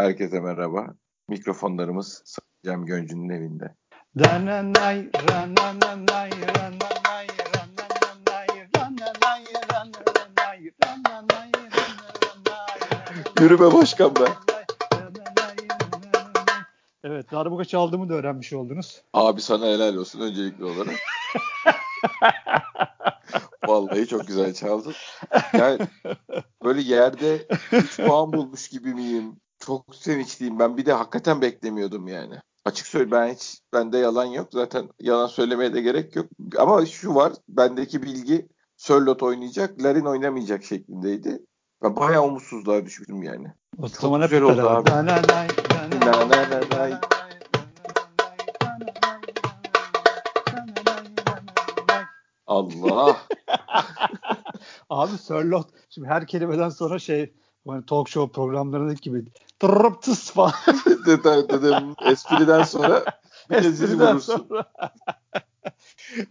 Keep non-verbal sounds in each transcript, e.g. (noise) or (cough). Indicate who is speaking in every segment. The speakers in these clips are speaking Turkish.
Speaker 1: Herkese merhaba. Mikrofonlarımız Cem Göncü'nün evinde. Yürü be başkan be.
Speaker 2: Evet, darbuka çaldığımı da öğrenmiş oldunuz.
Speaker 1: Abi sana helal olsun öncelikli olarak. (laughs) Vallahi çok güzel çaldın. Yani böyle yerde 3 puan bulmuş gibi miyim? Çok sevinçliyim. Ben bir de hakikaten beklemiyordum yani. Açık söyle ben hiç bende yalan yok. Zaten yalan söylemeye de gerek yok. Ama şu var bendeki bilgi Sörlot oynayacak, Larin oynamayacak şeklindeydi. Ben bayağı umutsuzluğa düşmüştüm yani.
Speaker 2: O
Speaker 1: Çok
Speaker 2: zaman
Speaker 1: güzel oldu abi. Allah.
Speaker 2: Abi Sörlot şimdi her kelimeden sonra şey hani talk show programlarındaki gibi tırrıp tıs falan. (laughs)
Speaker 1: dedim, dedim espriden sonra bir
Speaker 2: Espriden sonra. (laughs)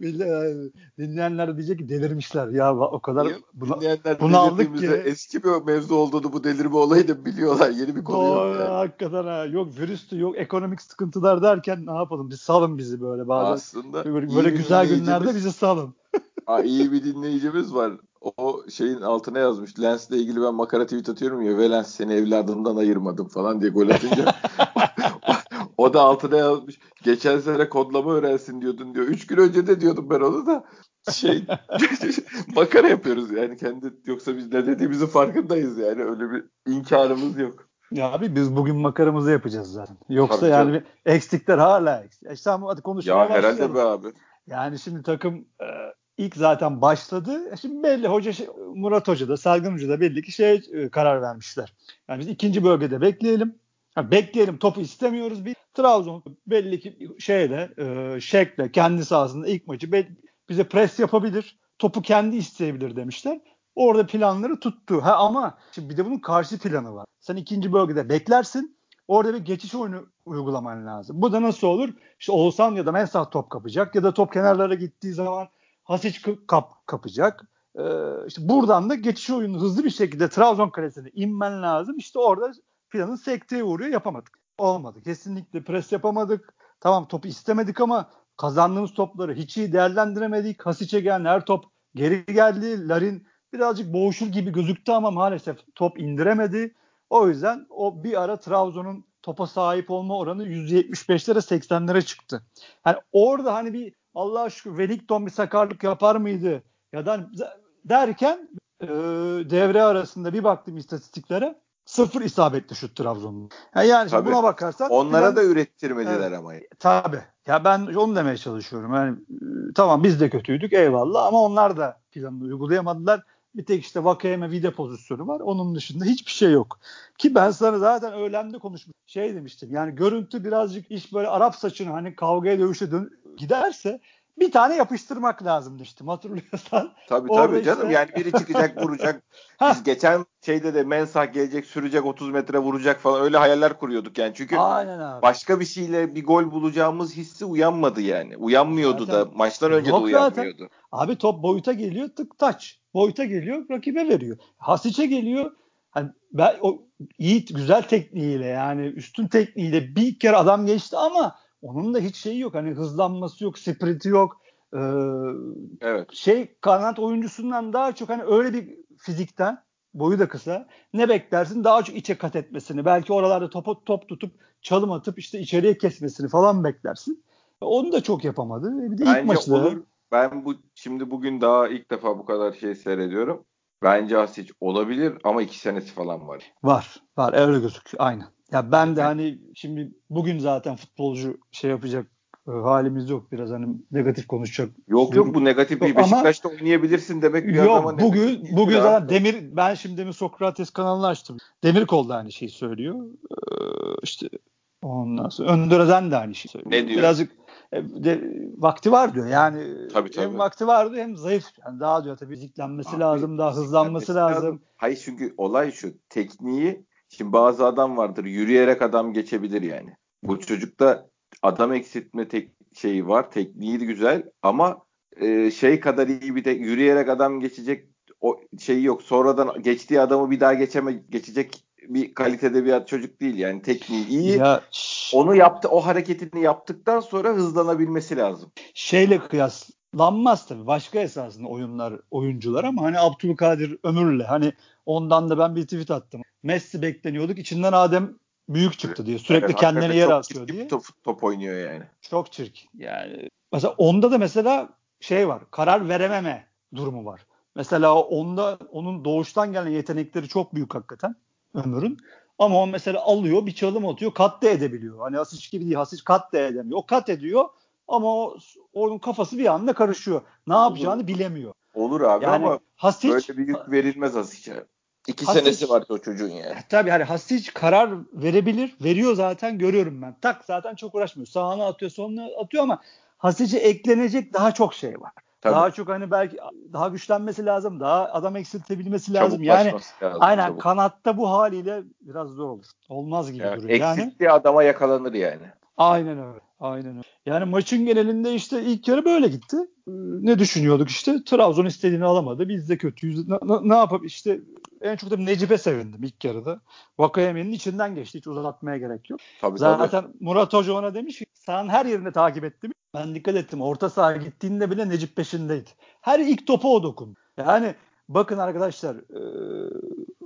Speaker 2: Dinleyenler diyecek ki delirmişler ya o kadar buna,
Speaker 1: Dinleyenler
Speaker 2: bunu aldık ki-
Speaker 1: eski bir mevzu olduğunu bu delirme olayı da biliyorlar. Yeni bir konu yok.
Speaker 2: Doğru,
Speaker 1: yani.
Speaker 2: hakikaten ha. Yok virüstü yok ekonomik sıkıntılar derken ne yapalım biz salın bizi böyle bazen.
Speaker 1: Aslında
Speaker 2: Böyle, böyle güzel günlerde bizi salın.
Speaker 1: Aa, iyi bir dinleyicimiz var. O şeyin altına yazmış. Lens'le ilgili ben makara tweet atıyorum ya. Ve Lens seni evladımdan ayırmadım falan diye gol atınca. (laughs) o da altına yazmış. Geçen sene kodlama öğrensin diyordun diyor. Üç gün önce de diyordum ben onu da. Şey (laughs) makara yapıyoruz yani kendi yoksa biz ne dediğimizin farkındayız yani öyle bir inkarımız yok.
Speaker 2: Ya abi biz bugün makaramızı yapacağız zaten. Yoksa
Speaker 1: Tabii
Speaker 2: yani
Speaker 1: canım.
Speaker 2: eksikler hala eksik. E tamam hadi konuşmaya
Speaker 1: Ya herhalde
Speaker 2: başlayalım.
Speaker 1: be abi.
Speaker 2: Yani şimdi takım e, ilk zaten başladı. E Şimdi belli hoca şey- Murat Hoca da Sergen Hoca da belli ki şeye e, karar vermişler. Yani biz ikinci bölgede bekleyelim. Ha, bekleyelim topu istemiyoruz. Bir Trabzon belli ki şeyde e, şekle kendi sahasında ilk maçı be- bize pres yapabilir. Topu kendi isteyebilir demişler. Orada planları tuttu. Ha ama şimdi bir de bunun karşı planı var. Sen ikinci bölgede beklersin. Orada bir geçiş oyunu uygulaman lazım. Bu da nasıl olur? İşte Oğuzhan ya da Mensah top kapacak ya da top kenarlara gittiği zaman Hasic kap kapacak. Ee, işte buradan da geçiş oyunu hızlı bir şekilde Trabzon kalesine inmen lazım. İşte orada planın sekteye uğruyor yapamadık. Olmadı. Kesinlikle pres yapamadık. Tamam topu istemedik ama kazandığımız topları hiç iyi değerlendiremedik. Hasic'e gelen her top geri geldi. Larin birazcık boğuşur gibi gözüktü ama maalesef top indiremedi. O yüzden o bir ara Trabzon'un topa sahip olma oranı %75'lere 80'lere çıktı. Yani orada hani bir Allah aşkına Wellington bir sakarlık yapar mıydı? Ya da derken e, devre arasında bir baktım istatistiklere sıfır isabetli şut Trabzon'un. Yani, yani
Speaker 1: Tabii.
Speaker 2: buna bakarsan
Speaker 1: Onlara
Speaker 2: plan-
Speaker 1: da ürettirmediler
Speaker 2: Evet.
Speaker 1: ama.
Speaker 2: Tabii. Ya ben onu demeye çalışıyorum. Yani e, tamam biz de kötüydük eyvallah ama onlar da planını uygulayamadılar. Bir tek işte Vakayeme Vide pozisyonu var. Onun dışında hiçbir şey yok. Ki ben sana zaten öğlemde konuşmuş şey demiştim. Yani görüntü birazcık iş böyle Arap saçını hani kavgaya dövüşe dön- giderse bir tane yapıştırmak lazım demiştim hatırlıyorsan.
Speaker 1: Tabii
Speaker 2: Orada
Speaker 1: tabii canım
Speaker 2: işte-
Speaker 1: yani biri çıkacak vuracak. (laughs) Biz geçen şeyde de Mensah gelecek sürecek 30 metre vuracak falan öyle hayaller kuruyorduk yani. Çünkü
Speaker 2: Aynen abi.
Speaker 1: başka bir şeyle bir gol bulacağımız hissi uyanmadı yani. Uyanmıyordu
Speaker 2: Zaten-
Speaker 1: da maçtan önce de
Speaker 2: Yok zaten.
Speaker 1: uyanmıyordu.
Speaker 2: Abi top boyuta geliyor tık taç. Boyuta geliyor rakibe veriyor. Hasic'e geliyor. Hani ben o iyi güzel tekniğiyle yani üstün tekniğiyle bir kere adam geçti ama onun da hiç şeyi yok. Hani hızlanması yok, sprinti yok. Ee,
Speaker 1: Evet.
Speaker 2: şey kanat oyuncusundan daha çok hani öyle bir fizikten boyu da kısa. Ne beklersin? Daha çok içe kat etmesini. Belki oralarda topu top tutup çalım atıp işte içeriye kesmesini falan beklersin. Onu da çok yapamadı. Bir de ilk
Speaker 1: Bence
Speaker 2: maçta
Speaker 1: olur. Ben bu şimdi bugün daha ilk defa bu kadar şey seyrediyorum. Bence Asic olabilir ama iki senesi falan var.
Speaker 2: Var. Var. Öyle gözüküyor. Aynen. Ya ben de hani şimdi bugün zaten futbolcu şey yapacak e, halimiz yok. Biraz hani negatif konuşacak.
Speaker 1: Yok yok bu negatif bir
Speaker 2: Yok ama-
Speaker 1: Beşiktaş'ta oynayabilirsin demek bir
Speaker 2: Yok bugün
Speaker 1: değil
Speaker 2: bugün zaten Demir ben şimdi Demir Sokrates kanalını açtım. Demirkol da aynı şeyi söylüyor. Ee, işte ondan sonra Önder Özen de aynı şeyi söylüyor.
Speaker 1: Ne diyor?
Speaker 2: Birazcık e, de, vakti var diyor. Yani
Speaker 1: Tabii, tabii.
Speaker 2: hem vakti var diyor hem zayıf. Yani daha diyor tabii fiziklenmesi
Speaker 1: Abi,
Speaker 2: lazım, daha hızlanması
Speaker 1: fiziklenmesi
Speaker 2: lazım.
Speaker 1: Hayır çünkü olay şu. Tekniği şimdi bazı adam vardır yürüyerek adam geçebilir yani. Bu çocukta adam eksiltme tek şeyi var. Tekniği de güzel ama e, şey kadar iyi bir de yürüyerek adam geçecek o şeyi yok. Sonradan geçtiği adamı bir daha geçeme geçecek bir kalitede bir çocuk değil yani tekniği iyi. Ya, Onu yaptı o hareketini yaptıktan sonra hızlanabilmesi lazım.
Speaker 2: Şeyle kıyaslanmaz tabii. Başka esasında oyunlar oyuncular ama hani Abdülkadir Ömür'le hani ondan da ben bir tweet attım. Messi bekleniyorduk. içinden Adem büyük çıktı diye. Sürekli evet, kendine yer atıyor diye.
Speaker 1: Top, top oynuyor yani.
Speaker 2: Çok çirkin. Yani mesela onda da mesela şey var. Karar verememe durumu var. Mesela onda onun doğuştan gelen yetenekleri çok büyük hakikaten Ömür'ün. Ama o mesela alıyor bir çalım atıyor kat da edebiliyor. Hani Hasic gibi değil Hasic kat da edemiyor. O kat ediyor ama o, onun kafası bir anda karışıyor. Ne yapacağını bilemiyor.
Speaker 1: Olur abi yani ama Hasic, böyle bir yük verilmez Hasic'e. İki Hasic, senesi var o çocuğun yani. E,
Speaker 2: tabii hani Hasic karar verebilir. Veriyor zaten görüyorum ben. Tak zaten çok uğraşmıyor. Sağına atıyor sonuna atıyor ama Hasic'e eklenecek daha çok şey var. Tabii. Daha çok hani belki daha güçlenmesi lazım. Daha adam eksiltebilmesi lazım. Çabuk yani lazım, aynen çabuk. kanatta bu haliyle biraz zor olur. Olmaz gibi yani, duruyor.
Speaker 1: Eksilttiği yani, adama yakalanır yani.
Speaker 2: Aynen öyle. Aynen öyle. Yani maçın genelinde işte ilk yarı böyle gitti. Ee, ne düşünüyorduk işte? Trabzon istediğini alamadı. Biz de kötüyüz. Ne, ne, yapıp işte en çok da Necip'e sevindim ilk yarıda. Vakayeme'nin içinden geçti. Hiç uzatmaya gerek yok. Tabii, Zaten tabii. Murat Hoca ona demiş ki sahanın her yerini takip ettim. Ben dikkat ettim. Orta saha gittiğinde bile Necip peşindeydi. Her ilk topu o dokundu. Yani bakın arkadaşlar e,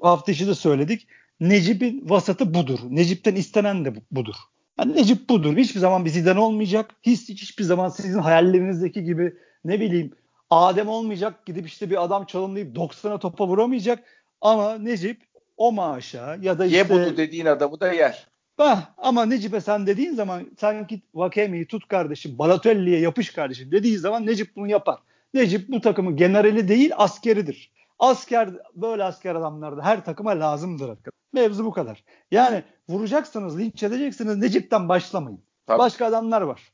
Speaker 2: hafta içi de söyledik. Necip'in vasatı budur. Necip'ten istenen de budur. Yani Necip budur. Hiçbir zaman bir Zidane olmayacak. Hiç, hiçbir zaman sizin hayallerinizdeki gibi ne bileyim Adem olmayacak. Gidip işte bir adam çalımlayıp 90'a topa vuramayacak. Ama Necip o maaşa ya da işte...
Speaker 1: Ye bunu dediğin adamı da yer.
Speaker 2: Bah, ama Necip'e sen dediğin zaman sen git Vakeme'yi tut kardeşim, Balotelli'ye yapış kardeşim dediği zaman Necip bunu yapar. Necip bu takımın generali değil askeridir. Asker böyle asker adamlar da her takıma lazımdır arkadaşlar. Mevzu bu kadar. Yani vuracaksınız, linç edeceksiniz Necip'ten başlamayın. Tabii. Başka adamlar var.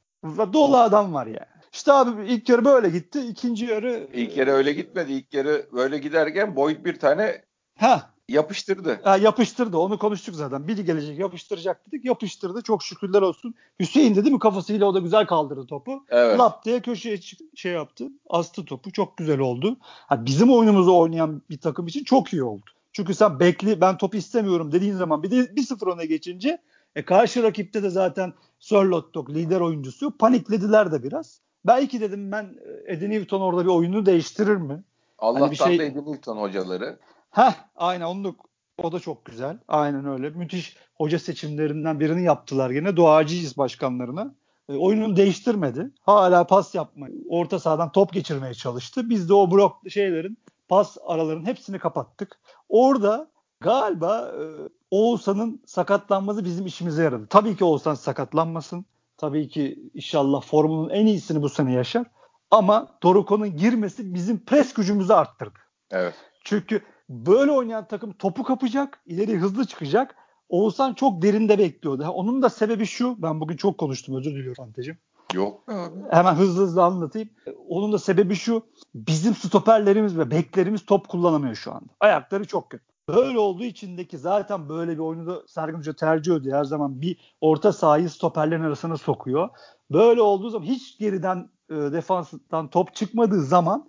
Speaker 2: Dolu adam var yani. İşte abi ilk yarı böyle gitti. ikinci yarı
Speaker 1: İlk yarı öyle gitmedi. İlk yarı böyle giderken Boyd bir tane
Speaker 2: ha
Speaker 1: yapıştırdı.
Speaker 2: Ha, yapıştırdı. Onu konuştuk zaten. Biri gelecek yapıştıracak dedik. Yapıştırdı. Çok şükürler olsun. Hüseyin dedi mi kafasıyla o da güzel kaldırdı topu. Evet. Lap diye köşeye şey yaptı. Astı topu. Çok güzel oldu. Ha, bizim oyunumuzu oynayan bir takım için çok iyi oldu. Çünkü sen bekli ben topu istemiyorum dediğin zaman bir de 1-0 öne geçince e, karşı rakipte de zaten Sörlottok lider oyuncusu paniklediler de biraz. Belki dedim ben e, Eddie Newton orada bir oyunu değiştirir mi?
Speaker 1: Allah'tan hani bir şey... da Eddie Newton hocaları.
Speaker 2: Ha, aynen onu o da çok güzel. Aynen öyle. Müthiş hoca seçimlerinden birini yaptılar yine. Doğacıyız başkanlarına. E, oyununu değiştirmedi. Hala pas yapmayı, orta sahadan top geçirmeye çalıştı. Biz de o blok şeylerin pas aralarının hepsini kapattık. Orada galiba e, Oğuzhan'ın sakatlanması bizim işimize yaradı. Tabii ki Oğuzhan sakatlanmasın. Tabii ki inşallah formunun en iyisini bu sene yaşar. Ama Doruko'nun girmesi bizim pres gücümüzü arttırdı.
Speaker 1: Evet.
Speaker 2: Çünkü böyle oynayan takım topu kapacak, ileri hızlı çıkacak. Oğuzhan çok derinde bekliyordu. Onun da sebebi şu. Ben bugün çok konuştum özür diliyorum Fanteciğim.
Speaker 1: Yok abi.
Speaker 2: Hemen hızlı hızlı anlatayım. Onun da sebebi şu. Bizim stoperlerimiz ve beklerimiz top kullanamıyor şu anda. Ayakları çok kötü. Böyle olduğu içindeki zaten böyle bir oyunu da Sergen Hoca tercih ediyor. Her zaman bir orta sahayı stoperlerin arasına sokuyor. Böyle olduğu zaman hiç geriden e, defanstan top çıkmadığı zaman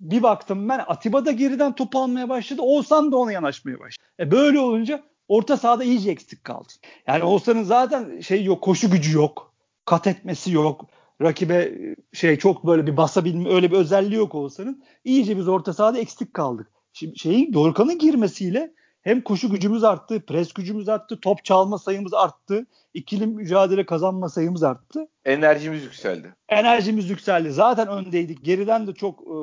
Speaker 2: bir baktım ben Atiba da geriden top almaya başladı. Oğuzhan da ona yanaşmaya başladı. E böyle olunca orta sahada iyice eksik kaldı. Yani Oğuzhan'ın zaten şey yok, koşu gücü yok. Kat etmesi yok. Rakibe şey çok böyle bir basabilme öyle bir özelliği yok Oğuzhan'ın. İyice biz orta sahada eksik kaldık. Şimdi şeyin Dorukhan'ın girmesiyle hem koşu gücümüz arttı, pres gücümüz arttı, top çalma sayımız arttı, ikili mücadele kazanma sayımız arttı.
Speaker 1: Enerjimiz yükseldi.
Speaker 2: Enerjimiz yükseldi. Zaten öndeydik. Geriden de çok e,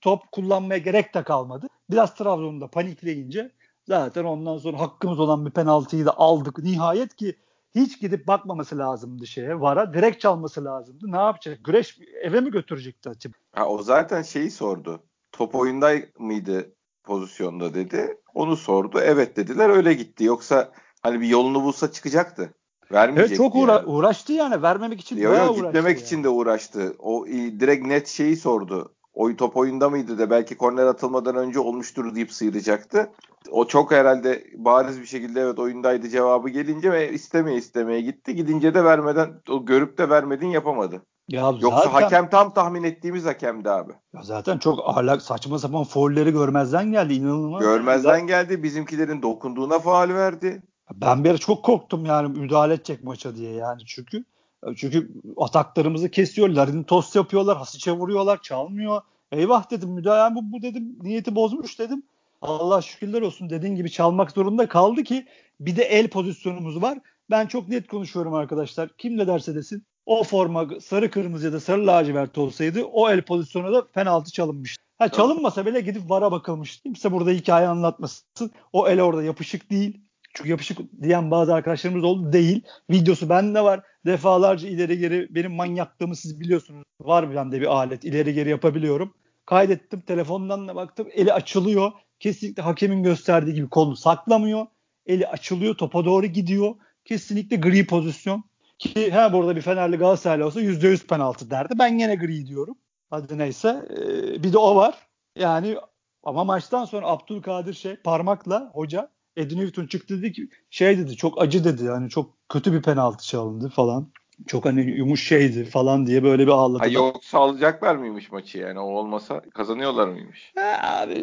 Speaker 2: top kullanmaya gerek de kalmadı. Biraz Trabzon'da panikleyince zaten ondan sonra hakkımız olan bir penaltıyı da aldık. Nihayet ki hiç gidip bakmaması lazımdı şeye. Vara direkt çalması lazımdı. Ne yapacak? Güreş eve mi götürecekti acaba?
Speaker 1: Ha, o zaten şeyi sordu. Top oyunda mıydı pozisyonda dedi. Onu sordu. Evet dediler öyle gitti. Yoksa hani bir yolunu bulsa çıkacaktı. Vermeyecek.
Speaker 2: Evet çok uğra- yani. uğraştı yani. Vermemek için
Speaker 1: yo, bayağı yo, uğraştı. Gitmemek yani. için de uğraştı. O direkt net şeyi sordu. Oy top oyunda mıydı da belki korner atılmadan önce olmuştur deyip sıyıracaktı. O çok herhalde bariz bir şekilde evet oyundaydı cevabı gelince ve istemeye istemeye gitti. Gidince de vermeden o görüp de vermedin yapamadı. Ya Yoksa zaten, hakem tam tahmin ettiğimiz hakemdi abi.
Speaker 2: Ya zaten çok ahlak saçma sapan foulleri görmezden geldi inanılmaz.
Speaker 1: Görmezden geldi. Bizimkilerin dokunduğuna faal verdi.
Speaker 2: Ben bir çok korktum yani müdahale edecek maça diye yani çünkü çünkü ataklarımızı kesiyorlar. Tost yapıyorlar. Hasiç'e vuruyorlar. Çalmıyor. Eyvah dedim müdahale bu, bu dedim niyeti bozmuş dedim. Allah şükürler olsun dediğin gibi çalmak zorunda kaldı ki bir de el pozisyonumuz var. Ben çok net konuşuyorum arkadaşlar. Kim ne derse desin o forma sarı kırmızı ya da sarı lacivert olsaydı o el pozisyonu da penaltı çalınmış. Ha çalınmasa bile gidip vara bakılmış. Kimse burada hikaye anlatmasın. O el orada yapışık değil. Çünkü yapışık diyen bazı arkadaşlarımız oldu. Değil. Videosu bende var. Defalarca ileri geri benim manyaklığımı siz biliyorsunuz. Var bende bir alet. ileri geri yapabiliyorum. Kaydettim. Telefondan da baktım. Eli açılıyor. Kesinlikle hakemin gösterdiği gibi kolunu saklamıyor. Eli açılıyor. Topa doğru gidiyor. Kesinlikle gri pozisyon. Ki ha burada bir Fenerli Galatasaraylı olsa %100 penaltı derdi. Ben yine gri diyorum. Hadi neyse. Ee, bir de o var. Yani ama maçtan sonra Abdülkadir şey parmakla hoca Eddie Newton çıktı dedi ki şey dedi çok acı dedi yani çok kötü bir penaltı çalındı falan. Çok hani yumuş şeydi falan diye böyle bir ağladı. Ha,
Speaker 1: yoksa alacaklar mıymış maçı yani o olmasa kazanıyorlar mıymış?
Speaker 2: Abi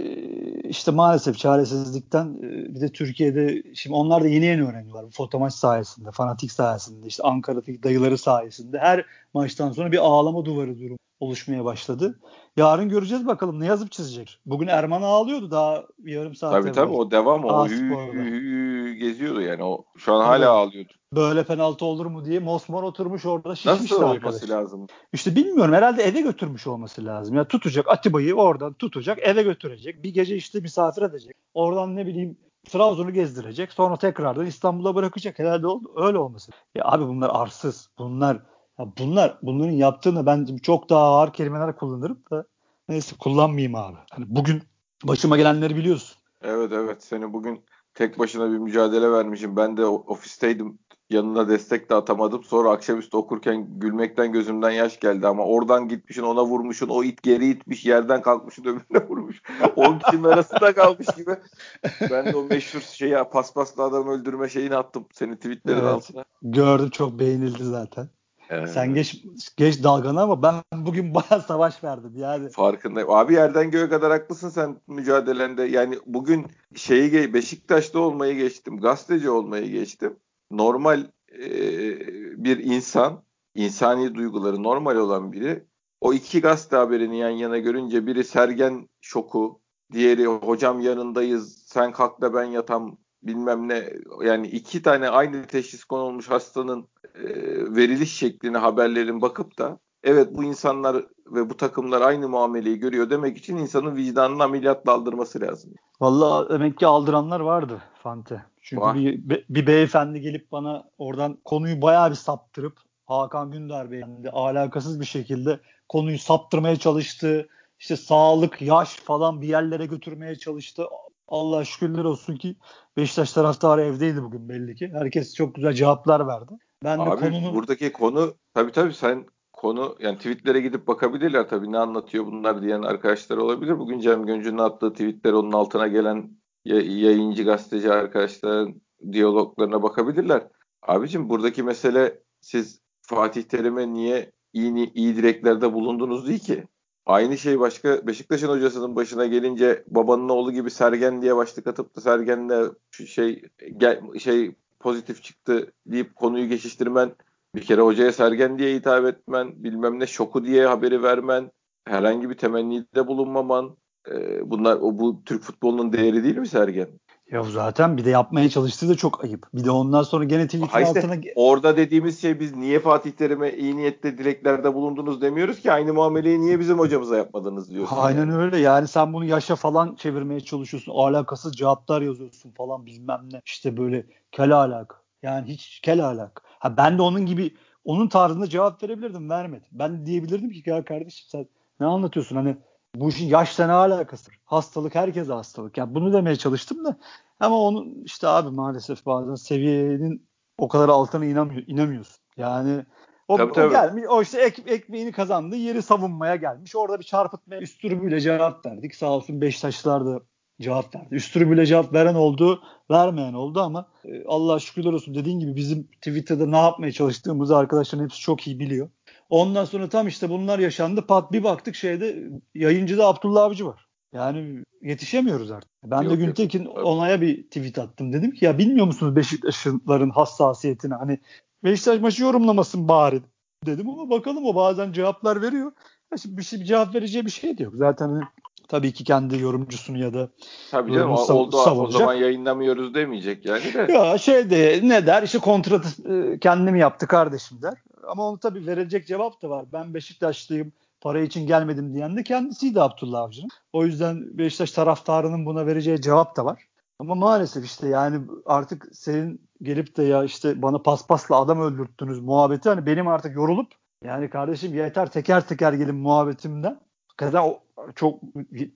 Speaker 2: işte maalesef çaresizlikten e, bir de Türkiye'de şimdi onlar da yeni yeni öğreniyorlar. Bu fotomaç sayesinde, fanatik sayesinde, işte Ankara'daki dayıları sayesinde her maçtan sonra bir ağlama duvarı durum oluşmaya başladı. Yarın göreceğiz bakalım ne yazıp çizecek. Bugün Erman ağlıyordu daha yarım saat
Speaker 1: Tabii tabii o devam o hü, hü, hü, geziyordu yani o şu an evet. hala ağlıyordu.
Speaker 2: Böyle penaltı olur mu diye Mosmor oturmuş orada şişmiş
Speaker 1: Nasıl olması arkadaş. lazım?
Speaker 2: İşte bilmiyorum herhalde eve götürmüş olması lazım. Ya tutacak Atiba'yı oradan tutacak eve götürecek. Bir gece işte misafir edecek. Oradan ne bileyim Trabzon'u gezdirecek. Sonra tekrardan İstanbul'a bırakacak. Herhalde öyle olması. Ya abi bunlar arsız. Bunlar ya bunlar bunların yaptığını ben çok daha ağır kelimeler kullanırım da neyse kullanmayayım abi. Hani bugün başıma gelenleri biliyorsun.
Speaker 1: Evet evet seni bugün tek başına bir mücadele vermişim. Ben de ofisteydim. Yanına destek de atamadım. Sonra akşamüstü okurken gülmekten gözümden yaş geldi ama oradan gitmişin ona vurmuşun. O it geri itmiş yerden kalkmışın öbürüne vurmuş. 10 kişinin arasında kalmış gibi. Ben de o meşhur şeyi paspaslı adam öldürme şeyini attım. Senin tweetlerin evet, altına.
Speaker 2: Gördüm çok beğenildi zaten. Evet. Sen geç geç dalganı ama ben bugün (laughs) bayağı savaş verdim yani.
Speaker 1: Farkındayım. Abi yerden göğe kadar haklısın sen mücadelende. Yani bugün şeyi Beşiktaş'ta olmayı geçtim. Gazeteci olmayı geçtim. Normal e, bir insan, insani duyguları normal olan biri o iki gazete haberini yan yana görünce biri Sergen şoku, diğeri hocam yanındayız, sen kalk da ben yatam bilmem ne yani iki tane aynı teşhis konulmuş hastanın e, veriliş şekline haberlerin bakıp da evet bu insanlar ve bu takımlar aynı muameleyi görüyor demek için insanın vicdanını ameliyatla aldırması lazım.
Speaker 2: Vallahi demek ki aldıranlar vardı Fante. Çünkü bir, bir beyefendi gelip bana oradan konuyu bayağı bir saptırıp Hakan Gündar beyefendi alakasız bir şekilde konuyu saptırmaya çalıştı. İşte sağlık, yaş falan bir yerlere götürmeye çalıştı. Allah şükürler olsun ki Beşiktaş taraftarı evdeydi bugün belli ki. Herkes çok güzel cevaplar verdi.
Speaker 1: Ben Abi, de konunu... buradaki konu tabii tabii sen konu yani tweetlere gidip bakabilirler tabii ne anlatıyor bunlar diyen arkadaşlar olabilir. Bugün Cem Göncü'nün attığı tweetler onun altına gelen yayıncı gazeteci arkadaşların diyaloglarına bakabilirler. Abicim buradaki mesele siz Fatih Terim'e niye iyi, iyi dileklerde bulundunuz değil ki. Aynı şey başka Beşiktaş'ın hocasının başına gelince babanın oğlu gibi Sergen diye başlık atıp da Sergen'le şey gel, şey pozitif çıktı deyip konuyu geçiştirmen bir kere hocaya Sergen diye hitap etmen bilmem ne şoku diye haberi vermen herhangi bir temennide bulunmaman e, bunlar o bu Türk futbolunun değeri değil mi Sergen?
Speaker 2: Ya zaten bir de yapmaya çalıştığı da çok ayıp. Bir de ondan sonra gene tweet'in işte, altına...
Speaker 1: Orada dediğimiz şey biz niye Fatih Terim'e iyi niyette dileklerde bulundunuz demiyoruz ki aynı muameleyi niye bizim hocamıza yapmadınız diyorsun.
Speaker 2: Aynen yani. öyle yani sen bunu yaşa falan çevirmeye çalışıyorsun. Alakasız cevaplar yazıyorsun falan bilmem ne. İşte böyle kel alak. Yani hiç kel alak. Ha ben de onun gibi onun tarzında cevap verebilirdim vermedi. Ben diyebilirdim ki ya kardeşim sen ne anlatıyorsun hani bu işin yaşla ne alakası? Hastalık herkese hastalık. Yani bunu demeye çalıştım da ama onun işte abi maalesef bazen seviyenin o kadar altına inanmıyor, inanmıyorsun. Yani o, tabii, o tabii. gelmiş, o işte ek, ekmeğini kazandı, yeri savunmaya gelmiş. Orada bir çarpıtma üstürübüyle cevap verdik. Sağ olsun Beşiktaşlılar da cevap verdi. Üstürübüyle cevap veren oldu, vermeyen oldu ama e, Allah şükürler olsun dediğin gibi bizim Twitter'da ne yapmaya çalıştığımızı arkadaşların hepsi çok iyi biliyor. Ondan sonra tam işte bunlar yaşandı. Pat bir baktık şeyde yayıncıda Abdullah Avcı var. Yani yetişemiyoruz artık. Ben yok, de Güntekin yok. onaya bir tweet attım. Dedim ki ya bilmiyor musunuz Beşiktaşlıların hassasiyetini? Hani Beşiktaş maçı yorumlamasın bari dedim ama bakalım o bazen cevaplar veriyor. Şimdi bir şey bir cevap vereceği bir şey de yok. Zaten hani tabii ki kendi yorumcusunu ya da
Speaker 1: Tabii canım sav- oldu savunacak. o zaman yayınlamıyoruz demeyecek yani de.
Speaker 2: Ya şey de ne der işte kontratı kendim yaptı kardeşim der. Ama onu tabii verecek cevap da var. Ben Beşiktaşlıyım para için gelmedim diyen de kendisiydi Abdullah Avcı'nın. O yüzden Beşiktaş taraftarının buna vereceği cevap da var. Ama maalesef işte yani artık senin gelip de ya işte bana paspasla adam öldürttünüz muhabbeti hani benim artık yorulup yani kardeşim yeter teker teker gelin muhabbetimden. Kadar çok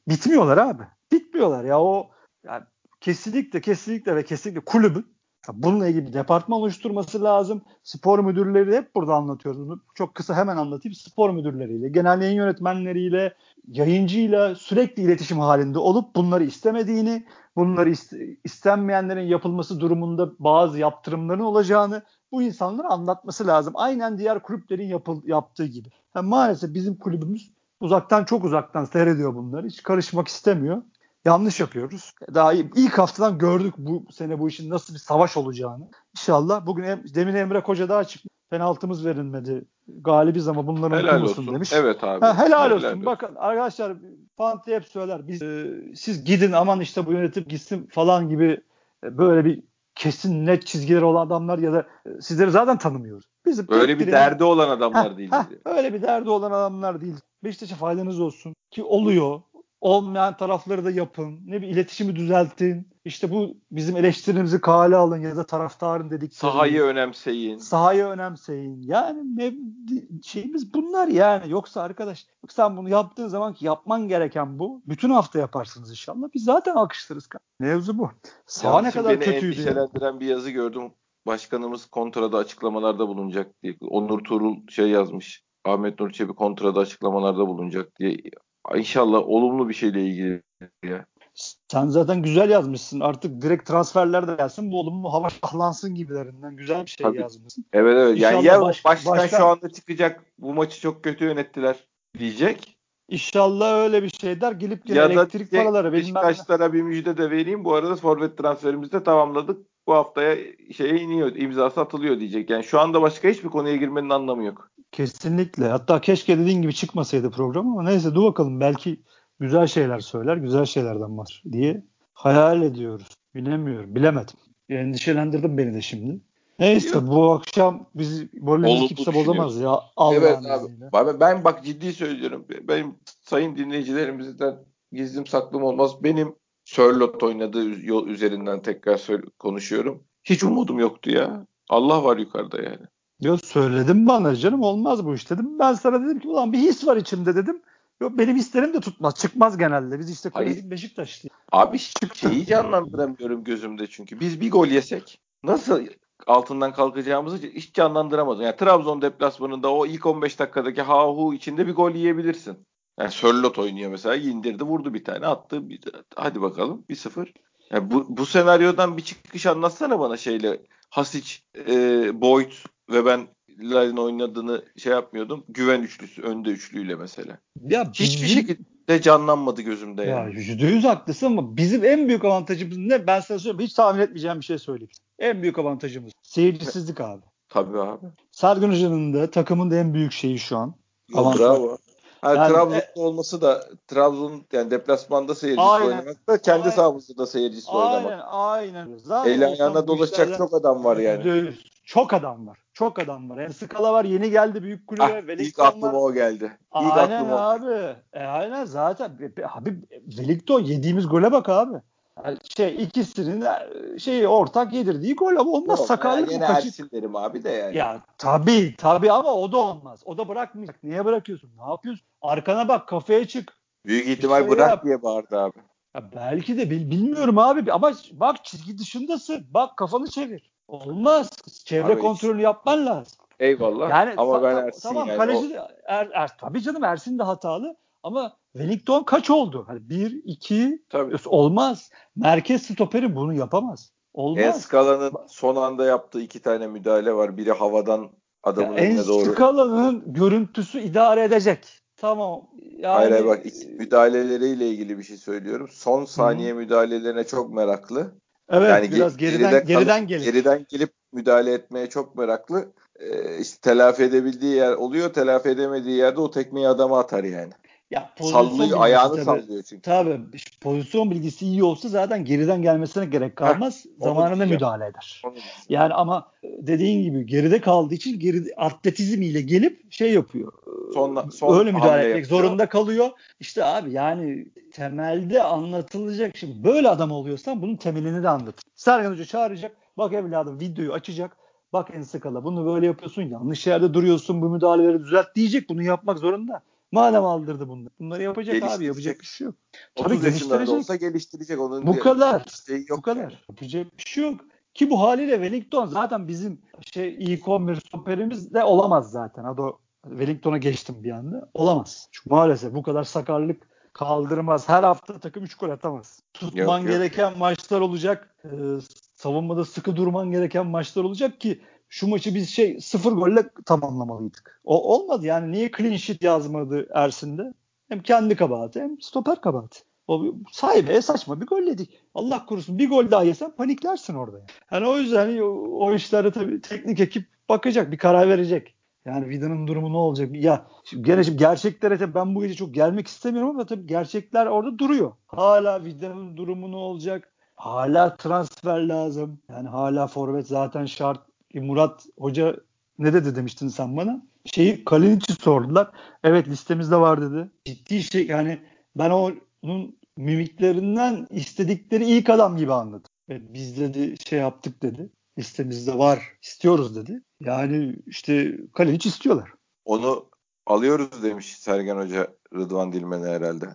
Speaker 2: bitmiyorlar abi. Bitmiyorlar ya o yani kesinlikle kesinlikle ve kesinlikle kulübün bununla ilgili bir departman oluşturması lazım. Spor müdürleri hep burada anlatıyoruz. Çok kısa hemen anlatayım. Spor müdürleriyle, genel yayın yönetmenleriyle, yayıncıyla sürekli iletişim halinde olup bunları istemediğini, bunları ist- istenmeyenlerin yapılması durumunda bazı yaptırımların olacağını bu insanlara anlatması lazım. Aynen diğer kulüplerin yapıl- yaptığı gibi. Yani maalesef bizim kulübümüz uzaktan çok uzaktan seyrediyor bunları. Hiç karışmak istemiyor. Yanlış yapıyoruz. Daha ilk haftadan gördük bu sene bu işin nasıl bir savaş olacağını. İnşallah bugün em, demin Emre Koca daha çıktı. Penaltımız verilmedi. Galibiz ama bunların helal olsun demiş.
Speaker 1: Evet abi.
Speaker 2: Ha, helal, helal olsun. olsun. Bakın arkadaşlar Fanti hep söyler. Biz e, siz gidin aman işte bu yönetim gitsin falan gibi e, böyle bir kesin net çizgileri olan adamlar ya da e, sizleri zaten tanımıyoruz.
Speaker 1: Bizim öyle bir derdi olan adamlar değil.
Speaker 2: Öyle bir derdi olan adamlar değil. Beşiktaş'a faydanız olsun ki oluyor olmayan tarafları da yapın. Ne bir iletişimi düzeltin. İşte bu bizim eleştirimizi kale alın ya da taraftarın dedik.
Speaker 1: Sahayı önemseyin.
Speaker 2: Sahayı önemseyin. Yani mev- şeyimiz bunlar yani. Yoksa arkadaş sen bunu yaptığın zaman ki yapman gereken bu. Bütün hafta yaparsınız inşallah. Biz zaten alkışlarız. Mevzu bu.
Speaker 1: Saha ne kadar beni kötüydü. Endişelendiren bir yazı gördüm. Başkanımız kontrada açıklamalarda bulunacak diye. Onur Tuğrul şey yazmış. Ahmet Nur Çebi kontrada açıklamalarda bulunacak diye İnşallah olumlu bir şeyle ilgili ya.
Speaker 2: Sen zaten güzel yazmışsın. Artık direkt transferler de gelsin. Bu olumlu hava şahlansın gibilerinden. Güzel bir şey Tabii. yazmışsın.
Speaker 1: Evet evet. İnşallah yani ya baş, başkan, başkan şu anda çıkacak bu maçı çok kötü yönettiler diyecek.
Speaker 2: İnşallah öyle bir şey der. Gelip gene elektrik da paraları
Speaker 1: Beşiktaşlara bir müjde de vereyim. Bu arada forvet transferimizi de tamamladık. Bu haftaya şeye iniyor, imzası atılıyor diyecek. Yani şu anda başka hiçbir konuya girmenin anlamı yok.
Speaker 2: Kesinlikle. Hatta keşke dediğin gibi çıkmasaydı program ama neyse dur bakalım belki güzel şeyler söyler, güzel şeylerden var diye hayal ediyoruz. Bilemiyorum, bilemedim. Endişelendirdin beni de şimdi. Neyse bu akşam biz böyle kimse bozamaz ya.
Speaker 1: Allah'ın evet abi. abi. Ben bak ciddi söylüyorum. Benim sayın dinleyicilerimizden gizlim saklım olmaz. Benim Sörlot oynadığı yol üzerinden tekrar konuşuyorum. Hiç umudum yoktu ya. Allah var yukarıda yani.
Speaker 2: Yok söyledim bana canım olmaz bu iş dedim. Ben sana dedim ki ulan bir his var içimde dedim. Yok benim hislerim de tutmaz. Çıkmaz genelde. Biz işte klasik Beşiktaşlıyız.
Speaker 1: Abi şeyi canlandıramıyorum gözümde çünkü. Biz bir gol yesek nasıl altından kalkacağımızı hiç canlandıramadım. Yani Trabzon deplasmanında o ilk 15 dakikadaki hahu içinde bir gol yiyebilirsin. Yani Sörlot oynuyor mesela indirdi vurdu bir tane attı. Bir, hadi bakalım 1-0. Yani bu, bu senaryodan bir çıkış anlatsana bana şeyle. Hasic, e, Boyd ve ben Lalin oynadığını şey yapmıyordum. Güven üçlüsü, önde üçlüyle mesela. Ya Hiçbir bizim... şekilde canlanmadı gözümde ya.
Speaker 2: Ya yüzde yüz haklısın ama bizim en büyük avantajımız ne? Ben sana söyleyeyim. Hiç tahmin etmeyeceğim bir şey söyleyeyim. En büyük avantajımız seyircisizlik abi.
Speaker 1: Tabii abi.
Speaker 2: Sergen Hoca'nın da takımın da en büyük şeyi şu an.
Speaker 1: Yo, bravo. Ha, yani, Trabzon'da e, olması da Trabzon yani deplasmanda seyircisi oynamak da kendi aynen, sahamızda da seyircisi
Speaker 2: aynen,
Speaker 1: oynamak.
Speaker 2: Aynen
Speaker 1: Zaten El ayağına dolaşacak çok adam var yani.
Speaker 2: Çok adam var. Çok adam var. Yani Skala var yeni geldi büyük kulübe.
Speaker 1: Ah, ilk aklıma var. o geldi. İlk
Speaker 2: aynen abi. E, aynen zaten. Abi Wellington yediğimiz gole bak abi. Yani şey ikisinin e, şeyi ortak yedirdiği gol ama ondan Yok, sakarlık
Speaker 1: yani kaçık. Ersin derim abi de yani.
Speaker 2: Ya tabii tabii ama o da olmaz. O da bırakmayacak. Niye bırakıyorsun? Ne yapıyorsun? Arkana bak kafeye çık.
Speaker 1: Büyük ihtimal şey bırak yap. diye bağırdı abi.
Speaker 2: Ya belki de bil, bilmiyorum abi ama bak çizgi dışındasın. Bak kafanı çevir. Olmaz. Çevre abi kontrolü yapman lazım.
Speaker 1: Eyvallah. Yani ama ben Ersin
Speaker 2: tamam,
Speaker 1: yani.
Speaker 2: Kaleci, o... er, er, tabii canım Ersin de hatalı ama Wellington kaç oldu? Hani bir, iki Tabii. olmaz. Merkez stoperi bunu yapamaz. Olmaz.
Speaker 1: Escala'nın son anda yaptığı iki tane müdahale var. Biri havadan adamın
Speaker 2: ya
Speaker 1: önüne doğru.
Speaker 2: Enskalanın görüntüsü idare edecek. Tamam.
Speaker 1: Yani, hayır hayır bak müdahaleleriyle ilgili bir şey söylüyorum. Son saniye Hı. müdahalelerine çok meraklı.
Speaker 2: Evet yani biraz geriden geriden, geriden gelip
Speaker 1: geriden gelip müdahale etmeye çok meraklı. Ee, işte telafi edebildiği yer oluyor. Telafi edemediği yerde o tekmeyi adama atar yani.
Speaker 2: Ya sallıyor,
Speaker 1: ayağını tabii, sallıyor çünkü.
Speaker 2: Tabii pozisyon bilgisi iyi olsa zaten geriden gelmesine gerek kalmaz. Heh, Zamanında müdahale eder. Yani ama dediğin gibi geride kaldığı için geri atletizmiyle gelip şey yapıyor. Son, son öyle müdahale etmek yapıyor. zorunda kalıyor. İşte abi yani temelde anlatılacak şimdi böyle adam oluyorsan bunun temelini de anlat. Sergen Hoca çağıracak. Bak evladım videoyu açacak. Bak Enskala bunu böyle yapıyorsun yanlış yerde duruyorsun bu müdahaleleri düzelt diyecek bunu yapmak zorunda. Madem aldırdı bunları. Bunları yapacak abi yapacak bir şey yok.
Speaker 1: Tabii geliştirecek. olsa geliştirecek. Onun
Speaker 2: bu kadar. Yok bu kadar. Yani. Yapacak bir şey yok. Ki bu haliyle Wellington zaten bizim şey e-commerce stoperimiz de olamaz zaten. Hadi o Wellington'a geçtim bir anda. Olamaz. Çünkü maalesef bu kadar sakarlık kaldırmaz. Her hafta takım 3 gol atamaz. Tutman yok, gereken yok. maçlar olacak. Ee, savunmada sıkı durman gereken maçlar olacak ki şu maçı biz şey sıfır golle tamamlamalıydık. O olmadı yani niye clean sheet yazmadı Ersin'de? Hem kendi kabahati hem stoper kabahati. O sahibi saçma bir gol yedik. Allah korusun bir gol daha yesen paniklersin orada. Yani, yani o yüzden o, o işlere tabii teknik ekip bakacak bir karar verecek. Yani Vida'nın durumu ne olacak? Ya şimdi gene şimdi gerçeklere ben bu gece çok gelmek istemiyorum ama tabii gerçekler orada duruyor. Hala Vida'nın durumu ne olacak? Hala transfer lazım. Yani hala forvet zaten şart. E, Murat Hoca ne dedi demiştin sen bana? Şeyi Kalinic'i sordular. Evet listemizde var dedi. Ciddi şey yani ben onun mimiklerinden istedikleri ilk adam gibi anladım. Evet, biz dedi şey yaptık dedi. Listemizde var istiyoruz dedi. Yani işte Kalinic istiyorlar.
Speaker 1: Onu alıyoruz demiş Sergen Hoca Rıdvan Dilmen'e herhalde.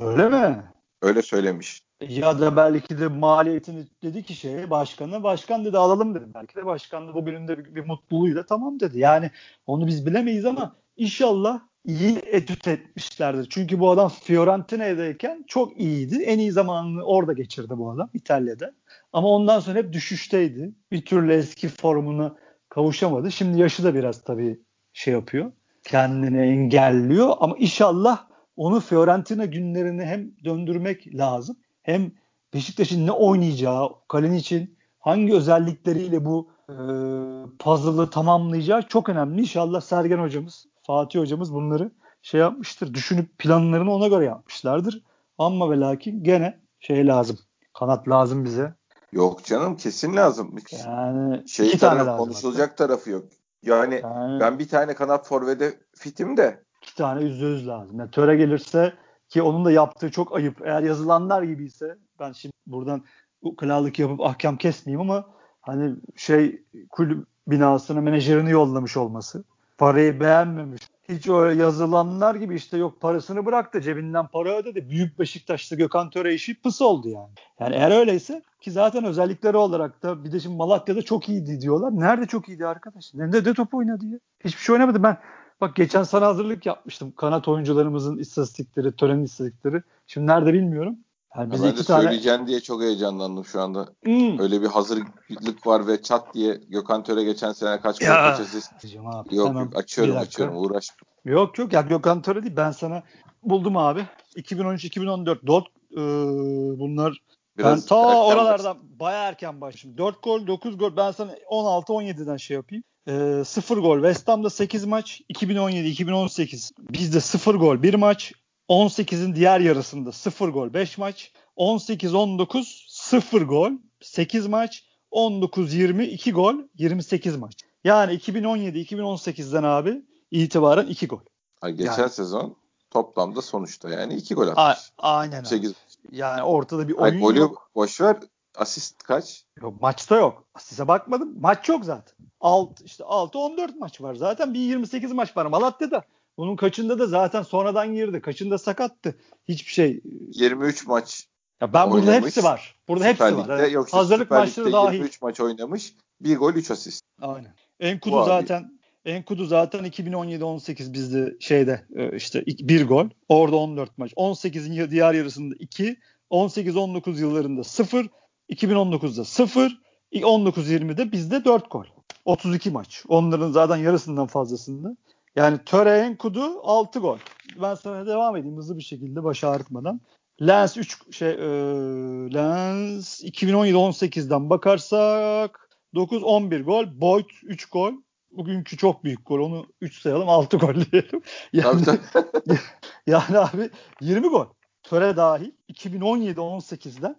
Speaker 2: Öyle mi?
Speaker 1: Öyle söylemiş.
Speaker 2: Ya da belki de maliyetini dedi ki şey başkanı başkan dedi alalım dedi. Belki de başkan da bugünün de bir, bir mutluluğuyla tamam dedi. Yani onu biz bilemeyiz ama inşallah iyi etüt etmişlerdir. Çünkü bu adam Fiorentina'dayken çok iyiydi. En iyi zamanını orada geçirdi bu adam İtalya'da. Ama ondan sonra hep düşüşteydi. Bir türlü eski formuna kavuşamadı. Şimdi yaşı da biraz tabii şey yapıyor. Kendini engelliyor ama inşallah onu Fiorentina günlerini hem döndürmek lazım hem Beşiktaş'ın ne oynayacağı, Kalin için hangi özellikleriyle bu e, puzzle'ı tamamlayacağı çok önemli. İnşallah Sergen hocamız, Fatih hocamız bunları şey yapmıştır. Düşünüp planlarını ona göre yapmışlardır. Ama ve lakin gene şey lazım. Kanat lazım bize.
Speaker 1: Yok canım kesin lazım. Yani şey iki tarafı, tane lazım konuşulacak hatta. tarafı yok. Yani, yani ben bir tane kanat forvede fitim de.
Speaker 2: İki tane yüzde yüz lazım. Yani töre gelirse ki onun da yaptığı çok ayıp. Eğer yazılanlar gibiyse ben şimdi buradan krallık yapıp ahkam kesmeyeyim ama hani şey kulüp binasına menajerini yollamış olması. Parayı beğenmemiş. Hiç öyle yazılanlar gibi işte yok parasını bıraktı cebinden para ödedi. Büyük Beşiktaş'ta Gökhan Töre işi pıs oldu yani. Yani eğer öyleyse ki zaten özellikleri olarak da bir de şimdi Malatya'da çok iyiydi diyorlar. Nerede çok iyiydi arkadaş? Nerede de top oynadı ya? Hiçbir şey oynamadı. Ben Bak geçen sana hazırlık yapmıştım. Kanat oyuncularımızın istatistikleri, tören istatistikleri. Şimdi nerede bilmiyorum.
Speaker 1: Yani biz ben iki de tane... söyleyeceğim diye çok heyecanlandım şu anda. Hmm. Öyle bir hazırlık var ve çat diye Gökhan Töre geçen sene kaç gol kaçırdı. Yok Hemen yok açıyorum açıyorum uğraş.
Speaker 2: Yok yok ya Gökhan Töre değil ben sana buldum abi. 2013-2014 Dort e, bunlar Biraz ben ta oralardan baya erken başladım. 4 gol 9 gol ben sana 16-17'den şey yapayım. E, 0 gol. West Ham'da 8 maç. 2017-2018 bizde 0 gol 1 maç. 18'in diğer yarısında 0 gol 5 maç. 18-19 0 gol 8 maç. 19-20 2 gol 28 maç. Yani 2017-2018'den abi itibaren 2 gol.
Speaker 1: Ay, geçen yani. sezon toplamda sonuçta yani 2 gol atmış.
Speaker 2: A- aynen 8 Yani ortada bir oyun Ay,
Speaker 1: golü
Speaker 2: yok.
Speaker 1: boş ver. Asist kaç?
Speaker 2: Yok maçta yok. Asiste bakmadım. Maç yok zaten. Alt işte 6 14 maç var. Zaten bir 28 maç var Malatya'da. Bunun kaçında da zaten sonradan girdi. Kaçında sakattı. Hiçbir şey
Speaker 1: 23 maç.
Speaker 2: Ya ben burada hepsi var. Burada Süper hepsi Lig'de, var. Yoksa Hazırlık Süper maçları dahil. 23
Speaker 1: maç oynamış. 1 gol 3 asist.
Speaker 2: Aynen. Enkudu zaten Enkudu zaten 2017-18 bizde şeyde e, işte bir gol. Orada 14 maç. 18'in diğer yarısında 2. 18-19 yıllarında 0. 2019'da 0. 19-20'de bizde 4 gol. 32 maç. Onların zaten yarısından fazlasında. Yani Töre Enkudu 6 gol. Ben sana devam edeyim hızlı bir şekilde baş ağrıtmadan. Lens 3 şey e, Lens 2017-18'den bakarsak 9 11 gol, Boyd 3 gol. Bugünkü çok büyük gol. Onu 3 sayalım 6 gol diyelim. (laughs) Yani, (laughs) yani abi 20 gol. Töre dahil 2017-18'den